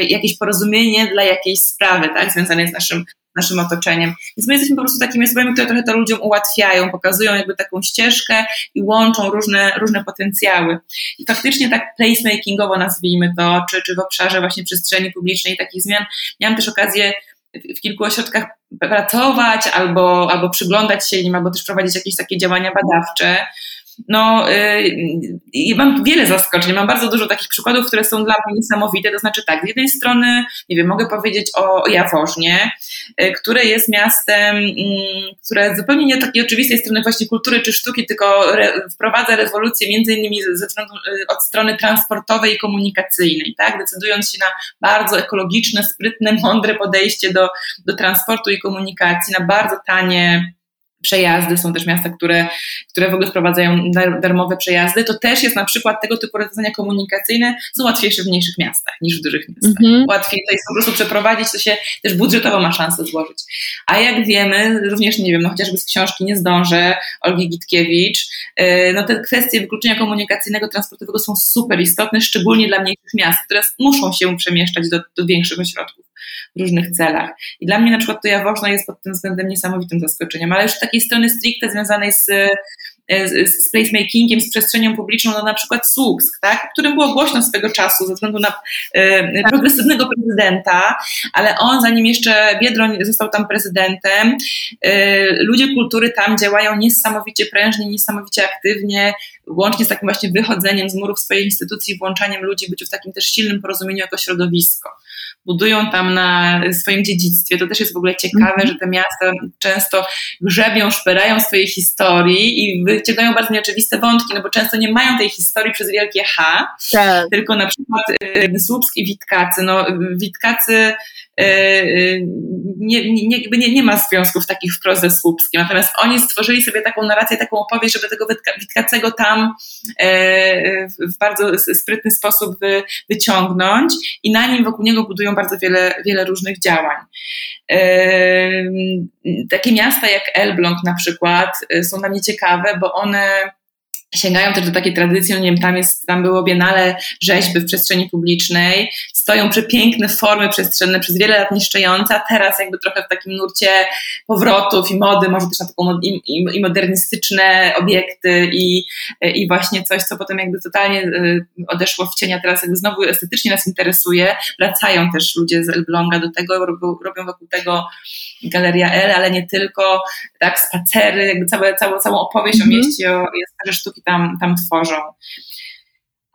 [SPEAKER 3] jakieś porozumienie dla jakiejś sprawy, tak, związanej z naszym naszym otoczeniem. Więc my jesteśmy po prostu takimi osobami, które trochę to ludziom ułatwiają, pokazują jakby taką ścieżkę i łączą różne, różne potencjały. I faktycznie tak placemakingowo nazwijmy to, czy, czy w obszarze właśnie przestrzeni publicznej takich zmian. Miałam też okazję w kilku ośrodkach pracować albo, albo przyglądać się im, albo też prowadzić jakieś takie działania badawcze no, yy, mam wiele zaskoczeń, mam bardzo dużo takich przykładów, które są dla mnie niesamowite. To znaczy tak, z jednej strony, nie wiem, mogę powiedzieć o, Jaworznie, yy, które jest miastem, yy, które zupełnie nie takiej oczywistej strony właśnie kultury czy sztuki, tylko re, wprowadza rewolucję między innymi ze y, od strony transportowej i komunikacyjnej, tak, decydując się na bardzo ekologiczne, sprytne, mądre podejście do, do transportu i komunikacji, na bardzo tanie przejazdy, są też miasta, które, które w ogóle wprowadzają darmowe przejazdy, to też jest na przykład tego typu rozwiązania komunikacyjne są łatwiejsze w mniejszych miastach niż w dużych miastach. Mm -hmm. Łatwiej to jest po prostu przeprowadzić, to się też budżetowo ma szansę złożyć. A jak wiemy, również nie wiem, no chociażby z książki Nie zdążę Olgi Gitkiewicz, yy, no te kwestie wykluczenia komunikacyjnego, transportowego są super istotne, szczególnie dla mniejszych miast, które muszą się przemieszczać do, do większych ośrodków w różnych celach. I dla mnie na przykład to Jaworzno jest pod tym względem niesamowitym zaskoczeniem, ale już z takiej strony stricte związanej z z, z placemakingiem, z przestrzenią publiczną, no na przykład Słupsk, tak, którym było głośno swego czasu ze względu na e, progresywnego prezydenta, ale on, zanim jeszcze Biedroń został tam prezydentem, e, ludzie kultury tam działają niesamowicie prężnie, niesamowicie aktywnie, łącznie z takim właśnie wychodzeniem z murów swojej instytucji, włączaniem ludzi, byciu w takim też silnym porozumieniu jako środowisko budują tam na swoim dziedzictwie. To też jest w ogóle ciekawe, -hmm. że te miasta często grzebią, szperają swojej historii i wyciągają bardzo nieoczywiste wątki, no bo często nie mają tej historii przez wielkie H, tak. tylko na przykład y, Słupsk i Witkacy. No, Witkacy nie, nie, nie, nie ma związków takich wprost ze Słupskiem. Natomiast oni stworzyli sobie taką narrację, taką opowieść, żeby tego Witkacego tam e, w bardzo sprytny sposób wyciągnąć i na nim wokół niego budują bardzo wiele, wiele różnych działań. Takie miasta jak Elbląg na przykład są dla mnie ciekawe, bo one sięgają też do takiej tradycji, nie wiem, tam, jest, tam było Biennale rzeźby w przestrzeni publicznej, stoją przepiękne formy przestrzenne, przez wiele lat niszczące, a teraz jakby trochę w takim nurcie powrotów i mody, może też na taką i, i, i modernistyczne obiekty i, i właśnie coś, co potem jakby totalnie y, odeszło w cień, a teraz jakby znowu estetycznie nas interesuje. Wracają też ludzie z Elbląga do tego, robią, robią wokół tego Galeria L, ale nie tylko, tak, spacery, jakby całe, całą, całą opowieść mm -hmm. o mhm. mieście, o, o sztuki tam, tam tworzą.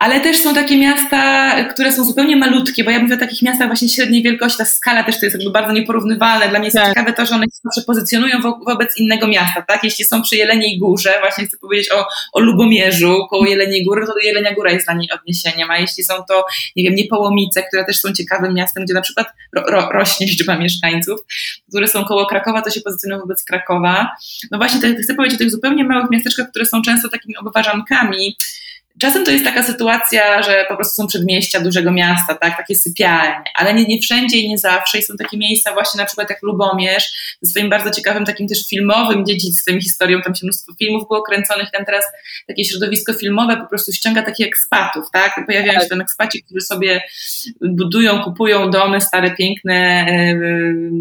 [SPEAKER 3] Ale też są takie miasta, które są zupełnie malutkie, bo ja mówię o takich miastach właśnie średniej wielkości, ta skala też to jest jakby bardzo nieporównywalne. Dla mnie jest tak. ciekawe to, że one się zawsze pozycjonują wo wobec innego miasta, tak? Jeśli są przy Jeleniej Górze, właśnie chcę powiedzieć o, o Lubomierzu, koło Jeleniej Góry, to Jelenia Góra jest dla niej odniesieniem, a jeśli są to, nie wiem, Niepołomice, które też są ciekawym miastem, gdzie na przykład ro ro rośnie liczba mieszkańców, które są koło Krakowa, to się pozycjonują wobec Krakowa. No właśnie, chcę powiedzieć o tych zupełnie małych miasteczkach, które są często takimi obwarzankami, Czasem to jest taka sytuacja, że po prostu są przedmieścia dużego miasta, tak, takie sypialnie, ale nie, nie wszędzie i nie zawsze. I są takie miejsca właśnie na przykład jak Lubomierz, ze swoim bardzo ciekawym takim też filmowym dziedzictwem, historią, tam się mnóstwo filmów było kręconych, tam teraz takie środowisko filmowe po prostu ściąga takich ekspatów, tak, pojawiają się tam ekspaci, którzy sobie budują, kupują domy, stare, piękne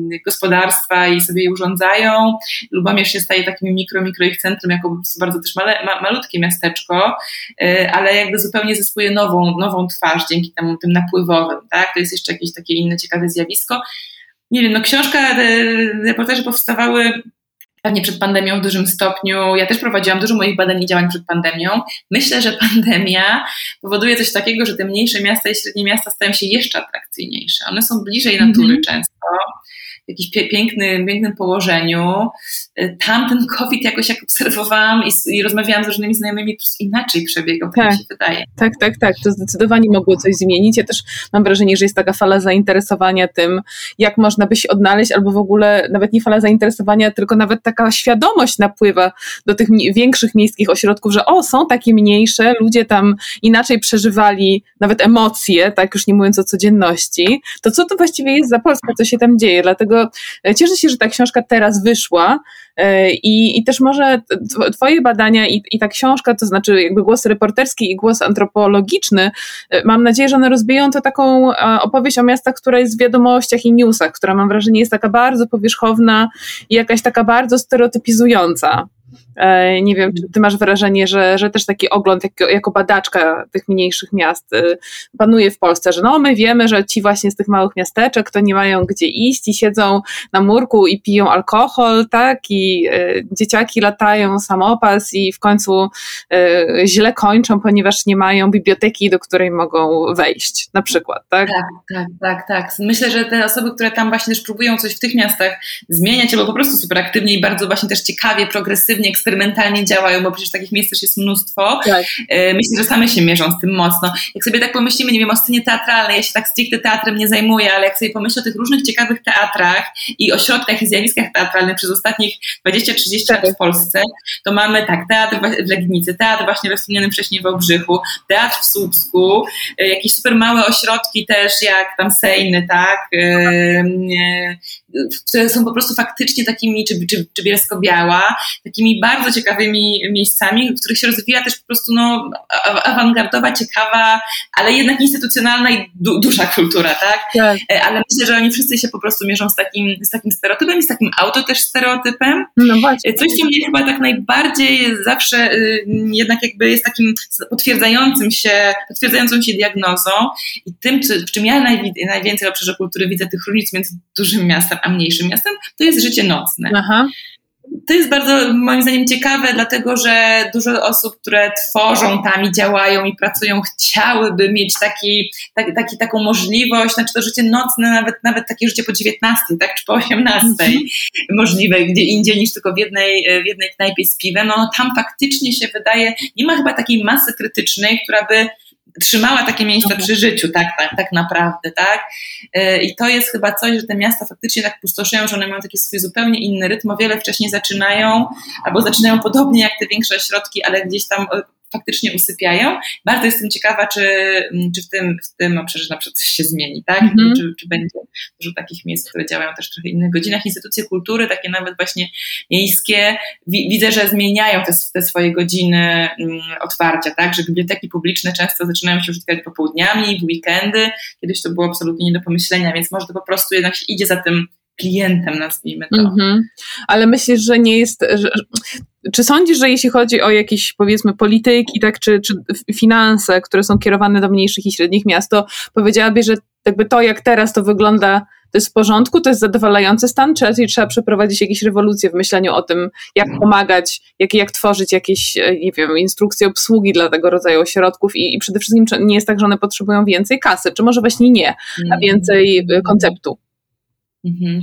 [SPEAKER 3] yy, gospodarstwa i sobie je urządzają. Lubomierz się staje takim mikro, mikro ich centrum, jako po prostu bardzo też male, ma, malutkie miasteczko. Yy, ale jakby zupełnie zyskuje nową, nową twarz dzięki temu tym napływowym, tak? To jest jeszcze jakieś takie inne ciekawe zjawisko. Nie wiem, no książka, reportaże powstawały pewnie przed pandemią w dużym stopniu. Ja też prowadziłam dużo moich badań i działań przed pandemią. Myślę, że pandemia powoduje coś takiego, że te mniejsze miasta i średnie miasta stają się jeszcze atrakcyjniejsze. One są bliżej natury mm -hmm. często w jakimś pięknym, pięknym położeniu. Y, tamten (laughs) COVID jakoś jak obserwowałam i, i rozmawiałam z różnymi znajomymi, inaczej przebiegał, tak, mi się wydaje.
[SPEAKER 1] Tak, tak, tak. To zdecydowanie mogło coś zmienić. Ja też mam wrażenie, że jest taka fala zainteresowania tym, jak można by się odnaleźć, albo w ogóle nawet nie fala zainteresowania, tylko nawet taka świadomość napływa do tych większych miejskich ośrodków, że o, są takie mniejsze, ludzie tam inaczej przeżywali nawet emocje, tak już nie mówiąc o codzienności. To co to właściwie jest za Polska, co się tam dzieje? Dlatego E, cieszę się, że ta książka teraz wyszła e, i, i też może twoje badania i, i ta książka, to znaczy jakby głos reporterski i głos antropologiczny, e, mam nadzieję, że one rozbiją to taką opowieść o miastach, która jest w wiadomościach i newsach, która mam wrażenie jest taka bardzo powierzchowna i jakaś taka bardzo stereotypizująca. E, nie wiem, czy ty masz wrażenie, że, że też taki ogląd jako, jako badaczka tych mniejszych miast e, panuje w Polsce, że no my wiemy, że ci właśnie z tych małych miasteczek to nie mają gdzie iść i siedzą na murku i piją alkohol, tak, i e, dzieciaki latają samopas i w końcu źle kończą, ponieważ nie mają biblioteki, do której mogą wejść, na przykład, tak?
[SPEAKER 3] Tak, tak, tak, tak. Myślę, że te osoby, które tam właśnie też próbują coś w tych miastach zmieniać, albo po prostu super aktywnie i bardzo właśnie też ciekawie, progresywnie, eksperymentalnie działają, bo przecież takich miejsc też jest mnóstwo. Tak. E, myślę, że same się mierzą z tym mocno. Jak sobie tak pomyślimy, nie wiem, o scenie teatralnej, ja się tak stricte teatrem nie zajmuję, ale jak sobie pomyślę o tych różnych ciekawych teatrach i ośrodkach i zjawiskach teatralnych przez ostatnich 20-30 tak. lat w Polsce, to mamy tak, teatr w Legnicy, teatr właśnie we wspomnianym wcześniej w Wałbrzychu, teatr w Słupsku, e, jakieś super małe ośrodki też, jak tam Sejny, tak, e, które są po prostu faktycznie takimi, czy, czy, czy Bielsko-Biała, takimi bardzo ciekawymi miejscami, w których się rozwija też po prostu no, awangardowa, ciekawa, ale jednak instytucjonalna i du duża kultura, tak? tak? E, ale myślę, że oni wszyscy się po prostu mierzą z takim, z takim stereotypem i z takim auto też stereotypem. No właśnie. E, coś, co mnie chyba tak najbardziej zawsze y, jednak jakby jest takim potwierdzającym się, potwierdzającą się diagnozą i tym, czy, w czym ja najwięcej w obszarze kultury widzę tych różnic między dużym miastem a mniejszym miastem, to jest życie nocne. Aha to jest bardzo moim zdaniem ciekawe, dlatego że dużo osób, które tworzą tam i działają i pracują, chciałyby mieć taki, tak, taki, taką możliwość, znaczy to życie nocne, nawet, nawet takie życie po 19, tak, czy po 18 mhm. możliwe gdzie indziej niż tylko w jednej, w jednej knajpie z piwem. No tam faktycznie się wydaje, nie ma chyba takiej masy krytycznej, która by trzymała takie miejsca przy życiu, tak, tak, tak naprawdę, tak. E, I to jest chyba coś, że te miasta faktycznie tak pustoszeją, że one mają taki swój zupełnie inny rytm, o wiele wcześniej zaczynają, albo zaczynają podobnie jak te większe ośrodki, ale gdzieś tam faktycznie usypiają. Bardzo jestem ciekawa, czy, mm, czy w, tym, w tym obszarze na przykład coś się zmieni, tak? Mhm. Czy, czy będzie dużo takich miejsc, które działają też w trochę innych godzinach. Instytucje kultury, takie nawet właśnie miejskie, widzę, że zmieniają te, te swoje godziny mm, otwarcia, tak? Że biblioteki publiczne często zaczynają się użytkować popołudniami, w weekendy. Kiedyś to było absolutnie nie do pomyślenia, więc może to po prostu jednak się idzie za tym klientem, nazwijmy to. Mhm.
[SPEAKER 1] Ale myślisz, że nie jest. Że, czy sądzisz, że jeśli chodzi o jakieś powiedzmy polityki, tak, czy, czy finanse, które są kierowane do mniejszych i średnich miast, to powiedziałabyś, że jakby to, jak teraz to wygląda, to jest w porządku, to jest zadowalający stan, czy raczej trzeba przeprowadzić jakieś rewolucje w myśleniu o tym, jak pomagać, jak, jak tworzyć jakieś, e, nie wiem, instrukcje obsługi dla tego rodzaju ośrodków i, i przede wszystkim nie jest tak, że one potrzebują więcej kasy, czy może właśnie nie, a mm. więcej e, konceptu.
[SPEAKER 3] Mhm.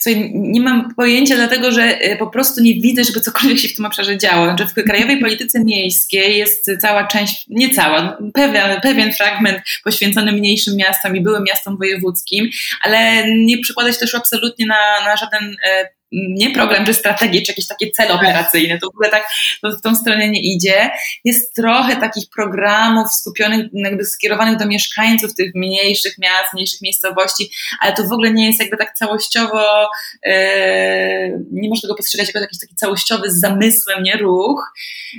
[SPEAKER 3] Słuchaj, nie mam pojęcia, dlatego że e, po prostu nie widzę, żeby cokolwiek się w tym obszarze działo. Znaczy w krajowej polityce miejskiej jest cała część, nie cała, pewien, pewien fragment poświęcony mniejszym miastom i byłym miastom wojewódzkim, ale nie przykłada się też absolutnie na, na żaden e, nie program, czy strategię, czy jakieś takie cele operacyjne, to w ogóle tak to w tą stronę nie idzie. Jest trochę takich programów skupionych, jakby skierowanych do mieszkańców tych mniejszych miast, mniejszych miejscowości, ale to w ogóle nie jest jakby tak całościowo, yy, nie można tego postrzegać jako jakiś taki całościowy z zamysłem, nie ruch.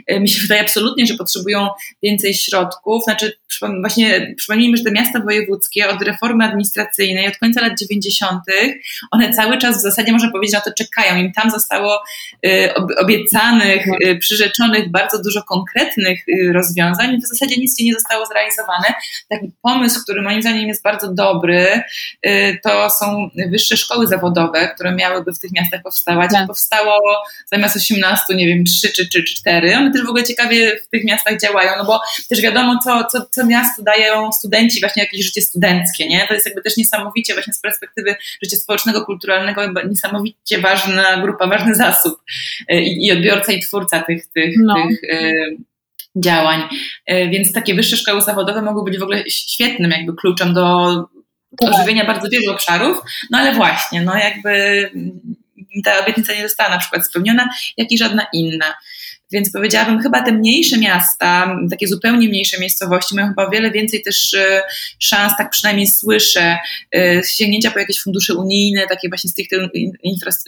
[SPEAKER 3] Yy, mi się wydaje absolutnie, że potrzebują więcej środków. Znaczy, właśnie przypomnijmy, że te miasta wojewódzkie od reformy administracyjnej, od końca lat 90., one cały czas w zasadzie można powiedzieć na to czekają. Im tam zostało y, obiecanych, y, przyrzeczonych bardzo dużo konkretnych y, rozwiązań i w zasadzie nic nie zostało zrealizowane. Taki pomysł, który moim zdaniem jest bardzo dobry, to są wyższe szkoły zawodowe, które miałyby w tych miastach powstawać. Tak. Powstało zamiast 18, nie wiem, 3 czy, czy, 4. One też w ogóle ciekawie w tych miastach działają, no bo też wiadomo, co, co, co miastu dają studenci, właśnie jakieś życie studenckie, nie? To jest jakby też niesamowicie właśnie z perspektywy życia społecznego, kulturalnego, niesamowicie ważne ważna grupa, ważny zasób e, i, i odbiorca i twórca tych, tych, no. tych e, działań. E, więc takie wyższe szkoły zawodowe mogły być w ogóle świetnym jakby kluczem do tak. ożywienia bardzo wielu obszarów, no ale właśnie, no jakby ta obietnica nie została na przykład spełniona, jak i żadna inna. Więc powiedziałabym, chyba te mniejsze miasta, takie zupełnie mniejsze miejscowości mają chyba o wiele więcej też e, szans, tak przynajmniej słyszę, e, sięgnięcia po jakieś fundusze unijne, takie właśnie stricte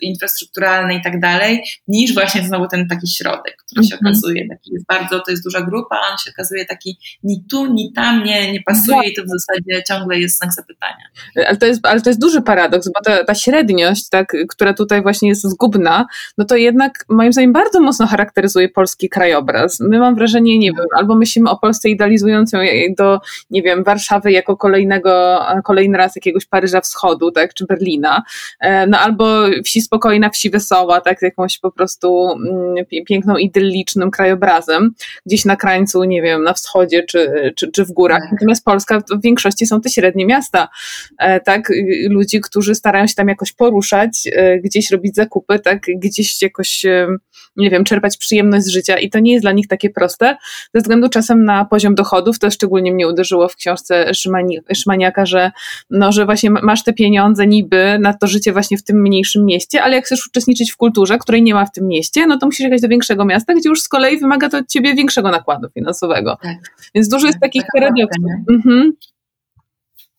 [SPEAKER 3] infrastrukturalne i tak dalej, niż właśnie znowu ten taki środek, który się mhm. okazuje taki jest bardzo, to jest duża grupa, a on się okazuje taki ni tu, ni tam nie, nie pasuje i to w zasadzie ciągle jest znak zapytania.
[SPEAKER 1] Ale to jest, ale to jest duży paradoks, bo ta, ta średniość, tak, która tutaj właśnie jest zgubna, no to jednak moim zdaniem bardzo mocno charakteryzuje polski krajobraz. My mam wrażenie, nie wiem, albo myślimy o Polsce idealizującą do, nie wiem, Warszawy jako kolejnego, kolejny raz jakiegoś Paryża Wschodu, tak, czy Berlina, e, no albo wsi spokojna, wsi wesoła, tak, jakąś po prostu mm, piękną, idyllicznym krajobrazem, gdzieś na krańcu, nie wiem, na wschodzie, czy, czy, czy w górach. Tak. Natomiast Polska w większości są te średnie miasta, e, tak, ludzi, którzy starają się tam jakoś poruszać, e, gdzieś robić zakupy, tak, gdzieś jakoś, nie wiem, czerpać przyjemność z życia i to nie jest dla nich takie proste, ze względu czasem na poziom dochodów, to szczególnie mnie uderzyło w książce Szymani, Szymaniaka, że, no, że właśnie masz te pieniądze niby na to życie właśnie w tym mniejszym mieście, ale jak chcesz uczestniczyć w kulturze, której nie ma w tym mieście, no to musisz jechać do większego miasta, gdzie już z kolei wymaga to od ciebie większego nakładu finansowego. Tak. Więc dużo jest tak, takich tak, paradoksów. Mhm.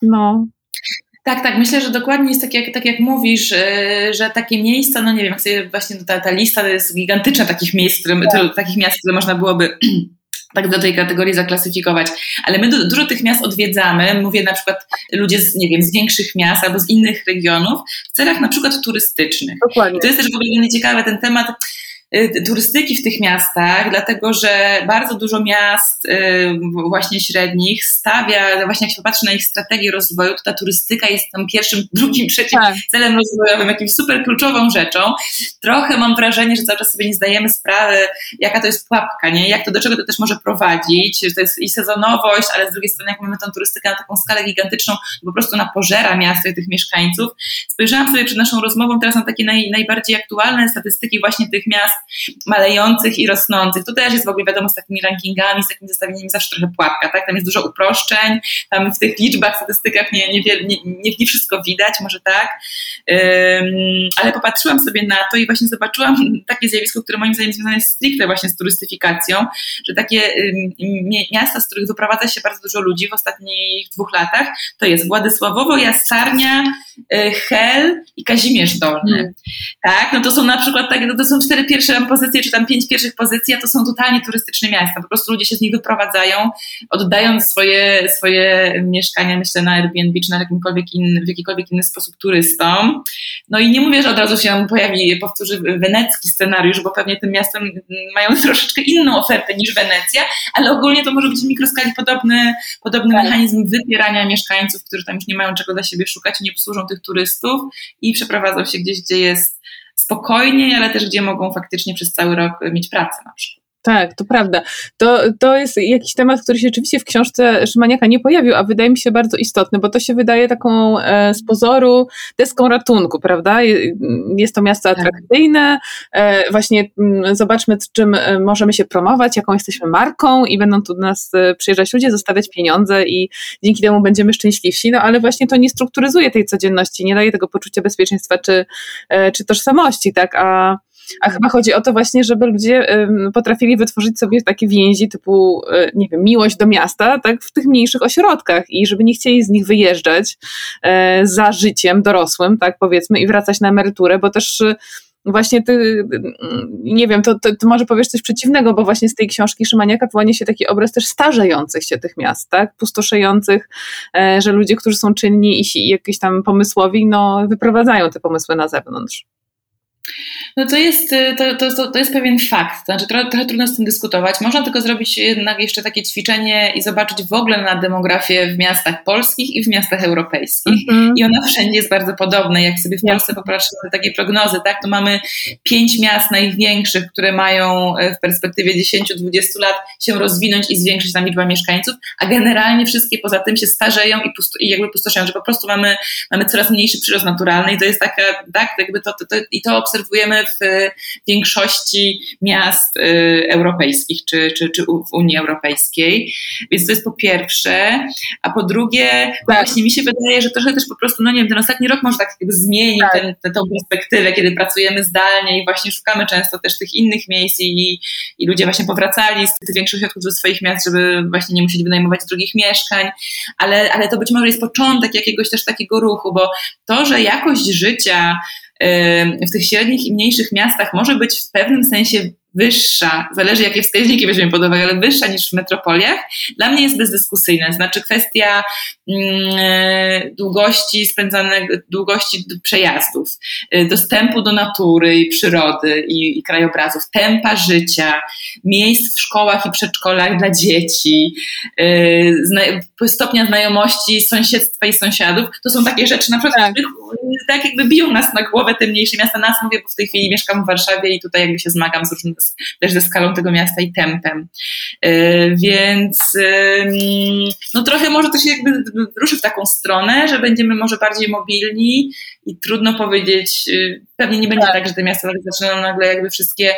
[SPEAKER 1] No.
[SPEAKER 3] Tak, tak. Myślę, że dokładnie jest tak jak, tak jak mówisz, y, że takie miejsca, no nie wiem, jak sobie właśnie ta, ta lista to jest gigantyczna takich miejsc, które, tak. takich miast, które można byłoby (clears throat) tak do tej kategorii zaklasyfikować. Ale my du dużo tych miast odwiedzamy, mówię na przykład ludzie z, nie wiem, z większych miast albo z innych regionów, w celach na przykład turystycznych. Dokładnie. To jest też w ogóle nieciekawe ten temat turystyki w tych miastach, dlatego że bardzo dużo miast y, właśnie średnich stawia, właśnie jak się popatrzy na ich strategię rozwoju, to ta turystyka jest tam pierwszym, drugim, trzecim tak. celem rozwojowym, jakimś super kluczową rzeczą. Trochę mam wrażenie, że cały czas sobie nie zdajemy sprawy, jaka to jest pułapka, nie? Jak to, do czego to też może prowadzić, że to jest i sezonowość, ale z drugiej strony, jak mamy tą turystykę na taką skalę gigantyczną, po prostu na pożera miasta i tych mieszkańców. Spojrzałam sobie przed naszą rozmową teraz na takie naj, najbardziej aktualne statystyki właśnie tych miast, malejących i rosnących. Tu też jest w ogóle wiadomo z takimi rankingami, z takimi zestawieniami zawsze trochę pułapka, tak? Tam jest dużo uproszczeń, tam w tych liczbach, statystykach nie, nie, nie, nie, wszystko widać, może tak, ale popatrzyłam sobie na to i właśnie zobaczyłam (laughs) takie zjawisko, które moim zdaniem związane jest stricte właśnie z turystyfikacją, że takie miasta, z których wyprowadza się bardzo dużo ludzi w ostatnich dwóch latach, to jest Władysławowo, Jasarnia, y, Hel i Kazimierz Dolny. Hmm. Tak, no to są na przykład takie, no to są cztery pierwsze pozycje, czy tam pięć pierwszych pozycji, a to są totalnie turystyczne miasta. Po prostu ludzie się z nich wyprowadzają, oddając swoje, swoje mieszkania, myślę, na Airbnb, czy na jakimkolwiek inny, w jakikolwiek inny sposób turystom. No i nie mówię, że od razu się pojawi, powtórzy wenecki scenariusz, bo pewnie tym miastem mają (laughs) troszeczkę inną ofertę niż Wenecja, ale ogólnie to może być w mikroskali podobny, podobny tak. mechanizm wypierania mieszkańców, którzy tam już nie mają czego dla siebie szukać nie posłużą tych turystów i przeprowadzą się gdzieś, gdzie jest spokojniej, ale też gdzie mogą faktycznie przez cały rok mieć pracę na przykład.
[SPEAKER 1] Tak, to prawda. To, to jest jakiś temat, który się rzeczywiście w książce Szymaniaka nie pojawił, a wydaje mi się bardzo istotny, bo to się wydaje taką e, z pozoru deską ratunku, prawda? Jest to miasto tak. atrakcyjne, e, właśnie m, mm, zobaczmy, czym e, możemy się promować, jaką jesteśmy marką i będą tu do nas e, przyjeżdżać ludzie, zostawiać pieniądze i dzięki temu będziemy szczęśliwsi, no ale właśnie to nie strukturyzuje tej codzienności, nie daje tego poczucia bezpieczeństwa czy, e, czy tożsamości, tak? A a chyba chodzi o to właśnie, żeby ludzie potrafili wytworzyć sobie takie więzi typu, e, nie wiem, miłość do miasta, tak, w tych mniejszych ośrodkach i żeby nie chcieli z nich wyjeżdżać e, za życiem dorosłym, tak powiedzmy, i wracać na emeryturę, bo też e, właśnie ty, nie wiem, to, to, to, może powiesz coś przeciwnego, bo właśnie z tej książki Szymaniaka wyłania się taki obraz też starzejących się tych miast, tak, pustoszejących, że ludzie, którzy są czynni i jakieś tam pomysłowi, no wyprowadzają te pomysły na zewnątrz.
[SPEAKER 3] No to jest, y, to, to, to jest pewien fakt, znaczy trochę, trochę trudno z tym dyskutować. Można tylko zrobić jednak jeszcze takie ćwiczenie i zobaczyć w ogóle na demografię w miastach polskich i w miastach europejskich. Mm-hmm. I ona wszędzie jest bardzo podobna. Jak sobie w Polsce popatrzymy na takie prognozy, tak, to mamy pięć miast największych, które mają e, w perspektywie 10-20 lat się rozwinąć i zwiększyć tam liczbę mieszkańców, a generalnie wszystkie poza tym się starzeją i, pusto, i jakby pustoszeją, że po prostu mamy, mamy coraz mniejszy przyrost naturalny i to jest taka, tak, jakby to, to, to i to obserwujemy w większości miast y, europejskich czy, czy, czy w Unii Europejskiej. Więc to jest po pierwsze. A po drugie, tak. właśnie mi się wydaje, że trochę też po prostu, no nie wiem, ten ostatni rok może tak zmienił tak. ten, tę perspektywę, kiedy pracujemy zdalnie i właśnie szukamy często też tych innych miejsc i, i ludzie właśnie powracali z tych większych ośrodków do swoich miast, żeby właśnie nie musieli wynajmować drugich mieszkań, ale, ale to być może jest początek jakiegoś też takiego ruchu, bo to, że jakość życia w tych średnich i mniejszych miastach może być w pewnym sensie wyższa, zależy jakie wskaźniki weźmiemy pod uwagę, ale wyższa niż w metropoliach, dla mnie jest bezdyskusyjna. Znaczy kwestia długości spędzanego, długości przejazdów, e, dostępu do natury i przyrody i, i krajobrazów, tempa życia, miejsc w szkołach i przedszkolach dla dzieci, e, stopnia znajomości sąsiedztwa i sąsiadów. To są takie rzeczy, na przykład, tak. tak jakby biją nas na głowę te mniejsze miasta. Nas mówię, bo w tej chwili mieszkam w Warszawie i tutaj jakby się zmagam z różnymi też ze skalą tego miasta i tempem. E, więc no trochę może to się jakby ruszy w taką stronę, że będziemy może bardziej mobilni i trudno powiedzieć, y, pewnie nie będzie tak, tak że te miasta zaczną nagle jakby wszystkie,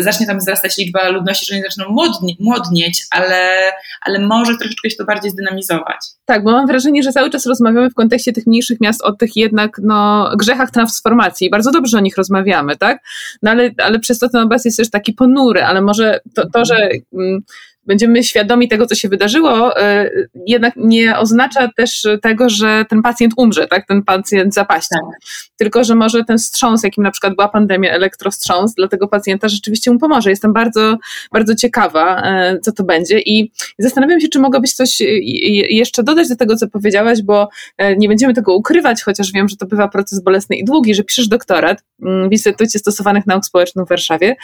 [SPEAKER 3] zacznie tam wzrastać liczba ludności, że nie zaczną młodnie, młodnieć, ale, ale może troszeczkę się to bardziej zdynamizować.
[SPEAKER 1] Tak, bo mam wrażenie, że cały czas rozmawiamy w kontekście tych mniejszych miast o tych jednak no, grzechach transformacji. Bardzo dobrze o nich rozmawiamy, tak? No ale, ale przez to ten obraz jest też taki ponury, ale może to, to że mm, będziemy świadomi tego, co się wydarzyło, e, jednak nie oznacza też tego, że ten pacjent umrze, tak? Ten pacjent zapaści. Tak. Tylko, że może ten wstrząs, jakim na przykład była pandemia, elektrowstrząs, dla tego pacjenta rzeczywiście mu pomoże. Jestem bardzo, bardzo ciekawa, e, co to będzie i zastanawiam się, czy mogłabyś coś jeszcze dodać do tego, co powiedziałaś, bo e, nie będziemy tego ukrywać, chociaż wiem, że to bywa proces bolesny i długi, że piszesz doktorat mm, w Instytucie Stosowanych Nauk Społecznych w Warszawie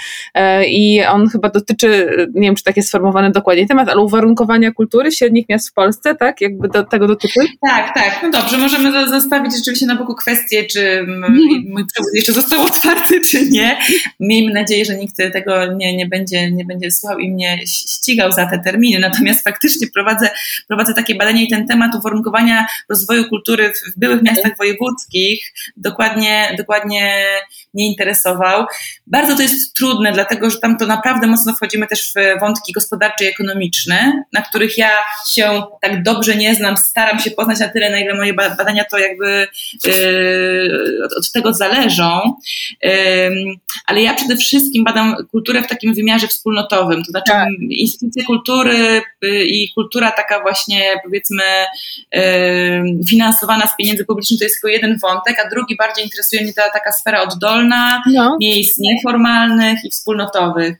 [SPEAKER 1] i on chyba dotyczy, nie wiem, czy tak jest sformułowany znamy dokładnie temat, ale uwarunkowania kultury średnich miast w Polsce, tak? Jakby do tego dotyczy?
[SPEAKER 3] Tak, tak. No dobrze, możemy zostawić rzeczywiście na boku kwestię, czy mój przewód jeszcze został otwarty, (laughs) czy nie. Miejmy nadzieję, że nikt tego nie, nie, będzie, nie będzie słuchał i mnie ścigał za te terminy. Natomiast faktycznie prowadzę, prowadzę takie badanie i ten temat uwarunkowania rozwoju kultury w byłych miastach wojewódzkich dokładnie, dokładnie mnie interesował. Bardzo to jest trudne, dlatego że tam to naprawdę mocno wchodzimy też w wątki gospodarcze i ekonomiczne, na których ja się tak dobrze nie znam, staram się poznać na tyle, na ile moje badania to jakby yy, od, od, tego zależą. Yy, ale ja przede wszystkim badam kulturę w takim wymiarze wspólnotowym, to znaczy tak. instytucje kultury yy, i kultura taka właśnie powiedzmy yy, finansowana z pieniędzy publicznych to jest tylko jeden wątek, a drugi bardziej interesuje mnie ta taka sfera oddolna, no. miejsc nieformalnych i wspólnotowych.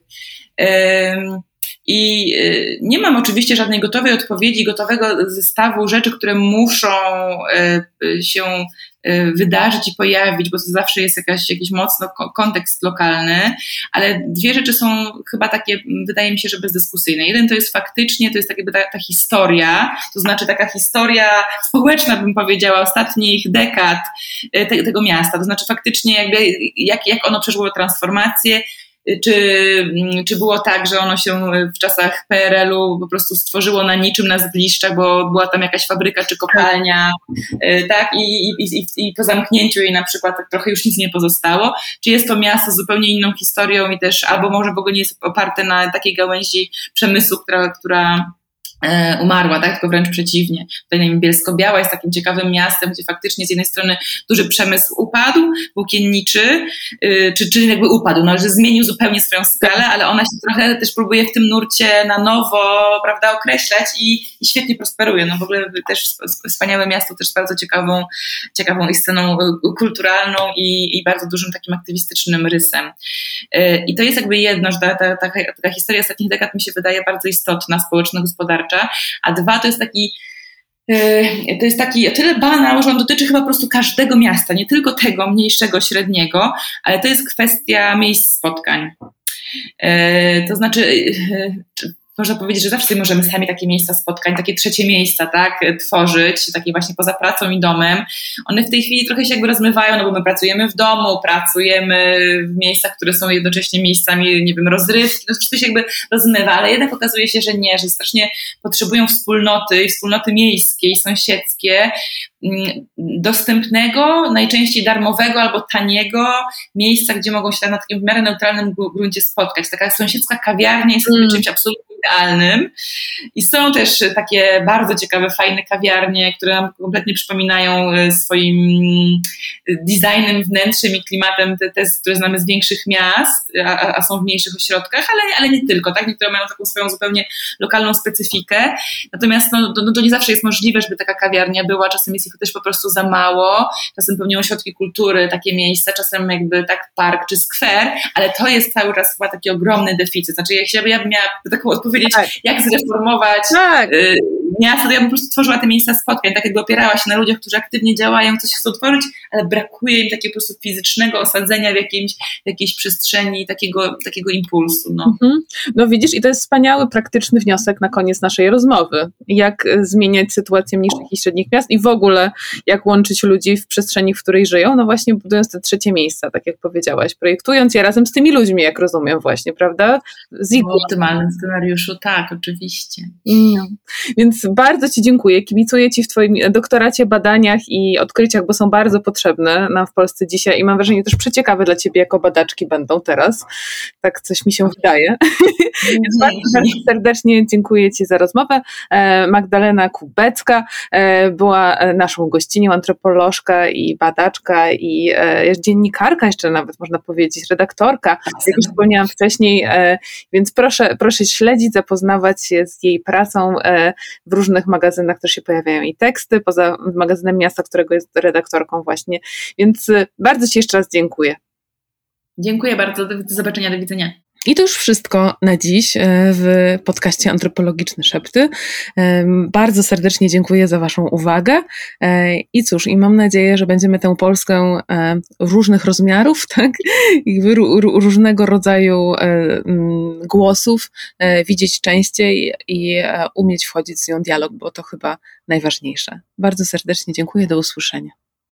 [SPEAKER 3] I y, nie mam oczywiście żadnej gotowej odpowiedzi, gotowego zestawu rzeczy, które muszą y, y, się wydarzyć i pojawić, bo to zawsze jest jakaś, jakiś mocno kontekst lokalny, ale dwie rzeczy są chyba takie, wydaje mi się, że bezdyskusyjne. Jeden to jest faktycznie, to jest jakby ta, ta historia, to znaczy taka historia społeczna, bym powiedziała, ostatnich dekad te, tego miasta, to znaczy faktycznie jakby jak, jak ono przeszło transformację, czy, czy było tak, że ono się w czasach PRL-u po prostu stworzyło na niczym na zgliszczach, bo była tam jakaś fabryka czy kopalnia, y, tak, i, i, i, po zamknięciu jej na przykład trochę już nic nie pozostało, czy jest to miasto z zupełnie inną historią i też, albo może w ogóle nie jest oparte na takiej gałęzi przemysłu, która, która umarła, tak? tylko wręcz przeciwnie. Bielsko-Biała jest takim ciekawym miastem, gdzie faktycznie z jednej strony duży przemysł upadł, włókienniczy, yy, czy, czy jakby upadł, no, że zmienił zupełnie swoją skalę, ale ona się trochę też próbuje w tym nurcie na nowo, prawda, określać i, i świetnie prosperuje. No w ogóle też wspaniałe miasto, też z bardzo ciekawą, ciekawą sceną y, kulturalną i, i bardzo dużym takim aktywistycznym rysem. Yy, I to jest jakby jedno, że ta, ta, ta, ta historia ostatnich dekad mi się wydaje bardzo istotna, społeczno-gospodarcza, a dwa to jest taki e, to jest taki o tyle banał, że on dotyczy chyba po prostu każdego miasta, nie tylko tego mniejszego, średniego, ale to jest kwestia miejsc spotkań. E, to znaczy, e, można powiedzieć, że zawsze możemy sami takie miejsca spotkań, takie trzecie miejsca, tak, tworzyć, takie właśnie poza pracą i domem. One w tej chwili trochę się jakby rozmywają, no bo my pracujemy w domu, pracujemy w miejscach, które są jednocześnie miejscami, nie wiem, rozrywki, no to się jakby rozmywa, ale jednak okazuje się, że nie, że strasznie potrzebują wspólnoty i wspólnoty miejskie i sąsiedzkie, mm, dostępnego, najczęściej darmowego albo taniego miejsca, gdzie mogą się na takim w miarę neutralnym gruncie spotkać. Taka sąsiedzka kawiarnia jest mm. czymś absolutnie idealnym. I są też takie bardzo ciekawe, fajne kawiarnie, które nam kompletnie przypominają e, swoim e, designem wnętrzem i klimatem te, te które znamy z większych miast, a, a, są w mniejszych ośrodkach, ale, ale nie tylko, tak? Niektóre mają taką swoją zupełnie lokalną specyfikę. Natomiast no, to, no, to nie zawsze jest możliwe, żeby taka kawiarnia była, czasem jest ich też po prostu za mało, czasem pewnie ośrodki kultury, takie miejsca, czasem jakby tak park czy skwer, ale to jest cały czas chyba taki ogromny deficyt. Znaczy, jak ja, ja bym miała taką odpowiedź powiedzieć, tak. jak zreformować tak. Miasto, to ja bym po prostu tworzyła te miejsca spotkań, tak jakby opierała się na ludziach, którzy aktywnie działają, coś chcą tworzyć, ale brakuje im takiego po prostu fizycznego osadzenia w, jakimś, w jakiejś przestrzeni, takiego, takiego impulsu. No. Mhm.
[SPEAKER 1] no widzisz, i to jest wspaniały, praktyczny wniosek na koniec naszej rozmowy. Jak zmieniać sytuację mniejszych i średnich miast i w ogóle jak łączyć ludzi w przestrzeni, w której żyją, no właśnie budując te trzecie miejsca, tak jak powiedziałaś, projektując je razem z tymi ludźmi, jak rozumiem właśnie, prawda?
[SPEAKER 3] Z w optymalnym scenariuszu, tak, oczywiście.
[SPEAKER 1] No. Więc bardzo Ci dziękuję. Kibicuję Ci w Twoim doktoracie, badaniach i odkryciach, bo są bardzo potrzebne nam w Polsce dzisiaj i mam wrażenie też przeciekawe dla Ciebie jako badaczki będą teraz. Tak coś mi się wydaje. Więc bardzo, bardzo serdecznie dziękuję Ci za rozmowę. E, Magdalena Kubecka e, była naszą gościnią, antropolożka i badaczka i e, dziennikarka jeszcze nawet można powiedzieć, redaktorka, jak już wspomniałam wcześniej, więc proszę, proszę śledzić, zapoznawać się z jej pracą w różnych magazynach też się pojawiają i teksty, poza magazynem Miasta, którego jest redaktorką właśnie. Więc y, bardzo Ci jeszcze raz dziękuję.
[SPEAKER 3] Dziękuję bardzo. Do zobaczenia, do widzenia.
[SPEAKER 1] I to już wszystko na dziś e, w podcaście Antropologiczne Szepty. E, bardzo serdecznie dziękuję za Waszą uwagę e, i cóż, i mam nadzieję, że będziemy tę Polskę różnych rozmiarów, (laughs) tak, i różnego rodzaju głosów widzieć częściej i umieć wchodzić z nią dialog, bo to chyba najważniejsze. Bardzo serdecznie dziękuję, do usłyszenia.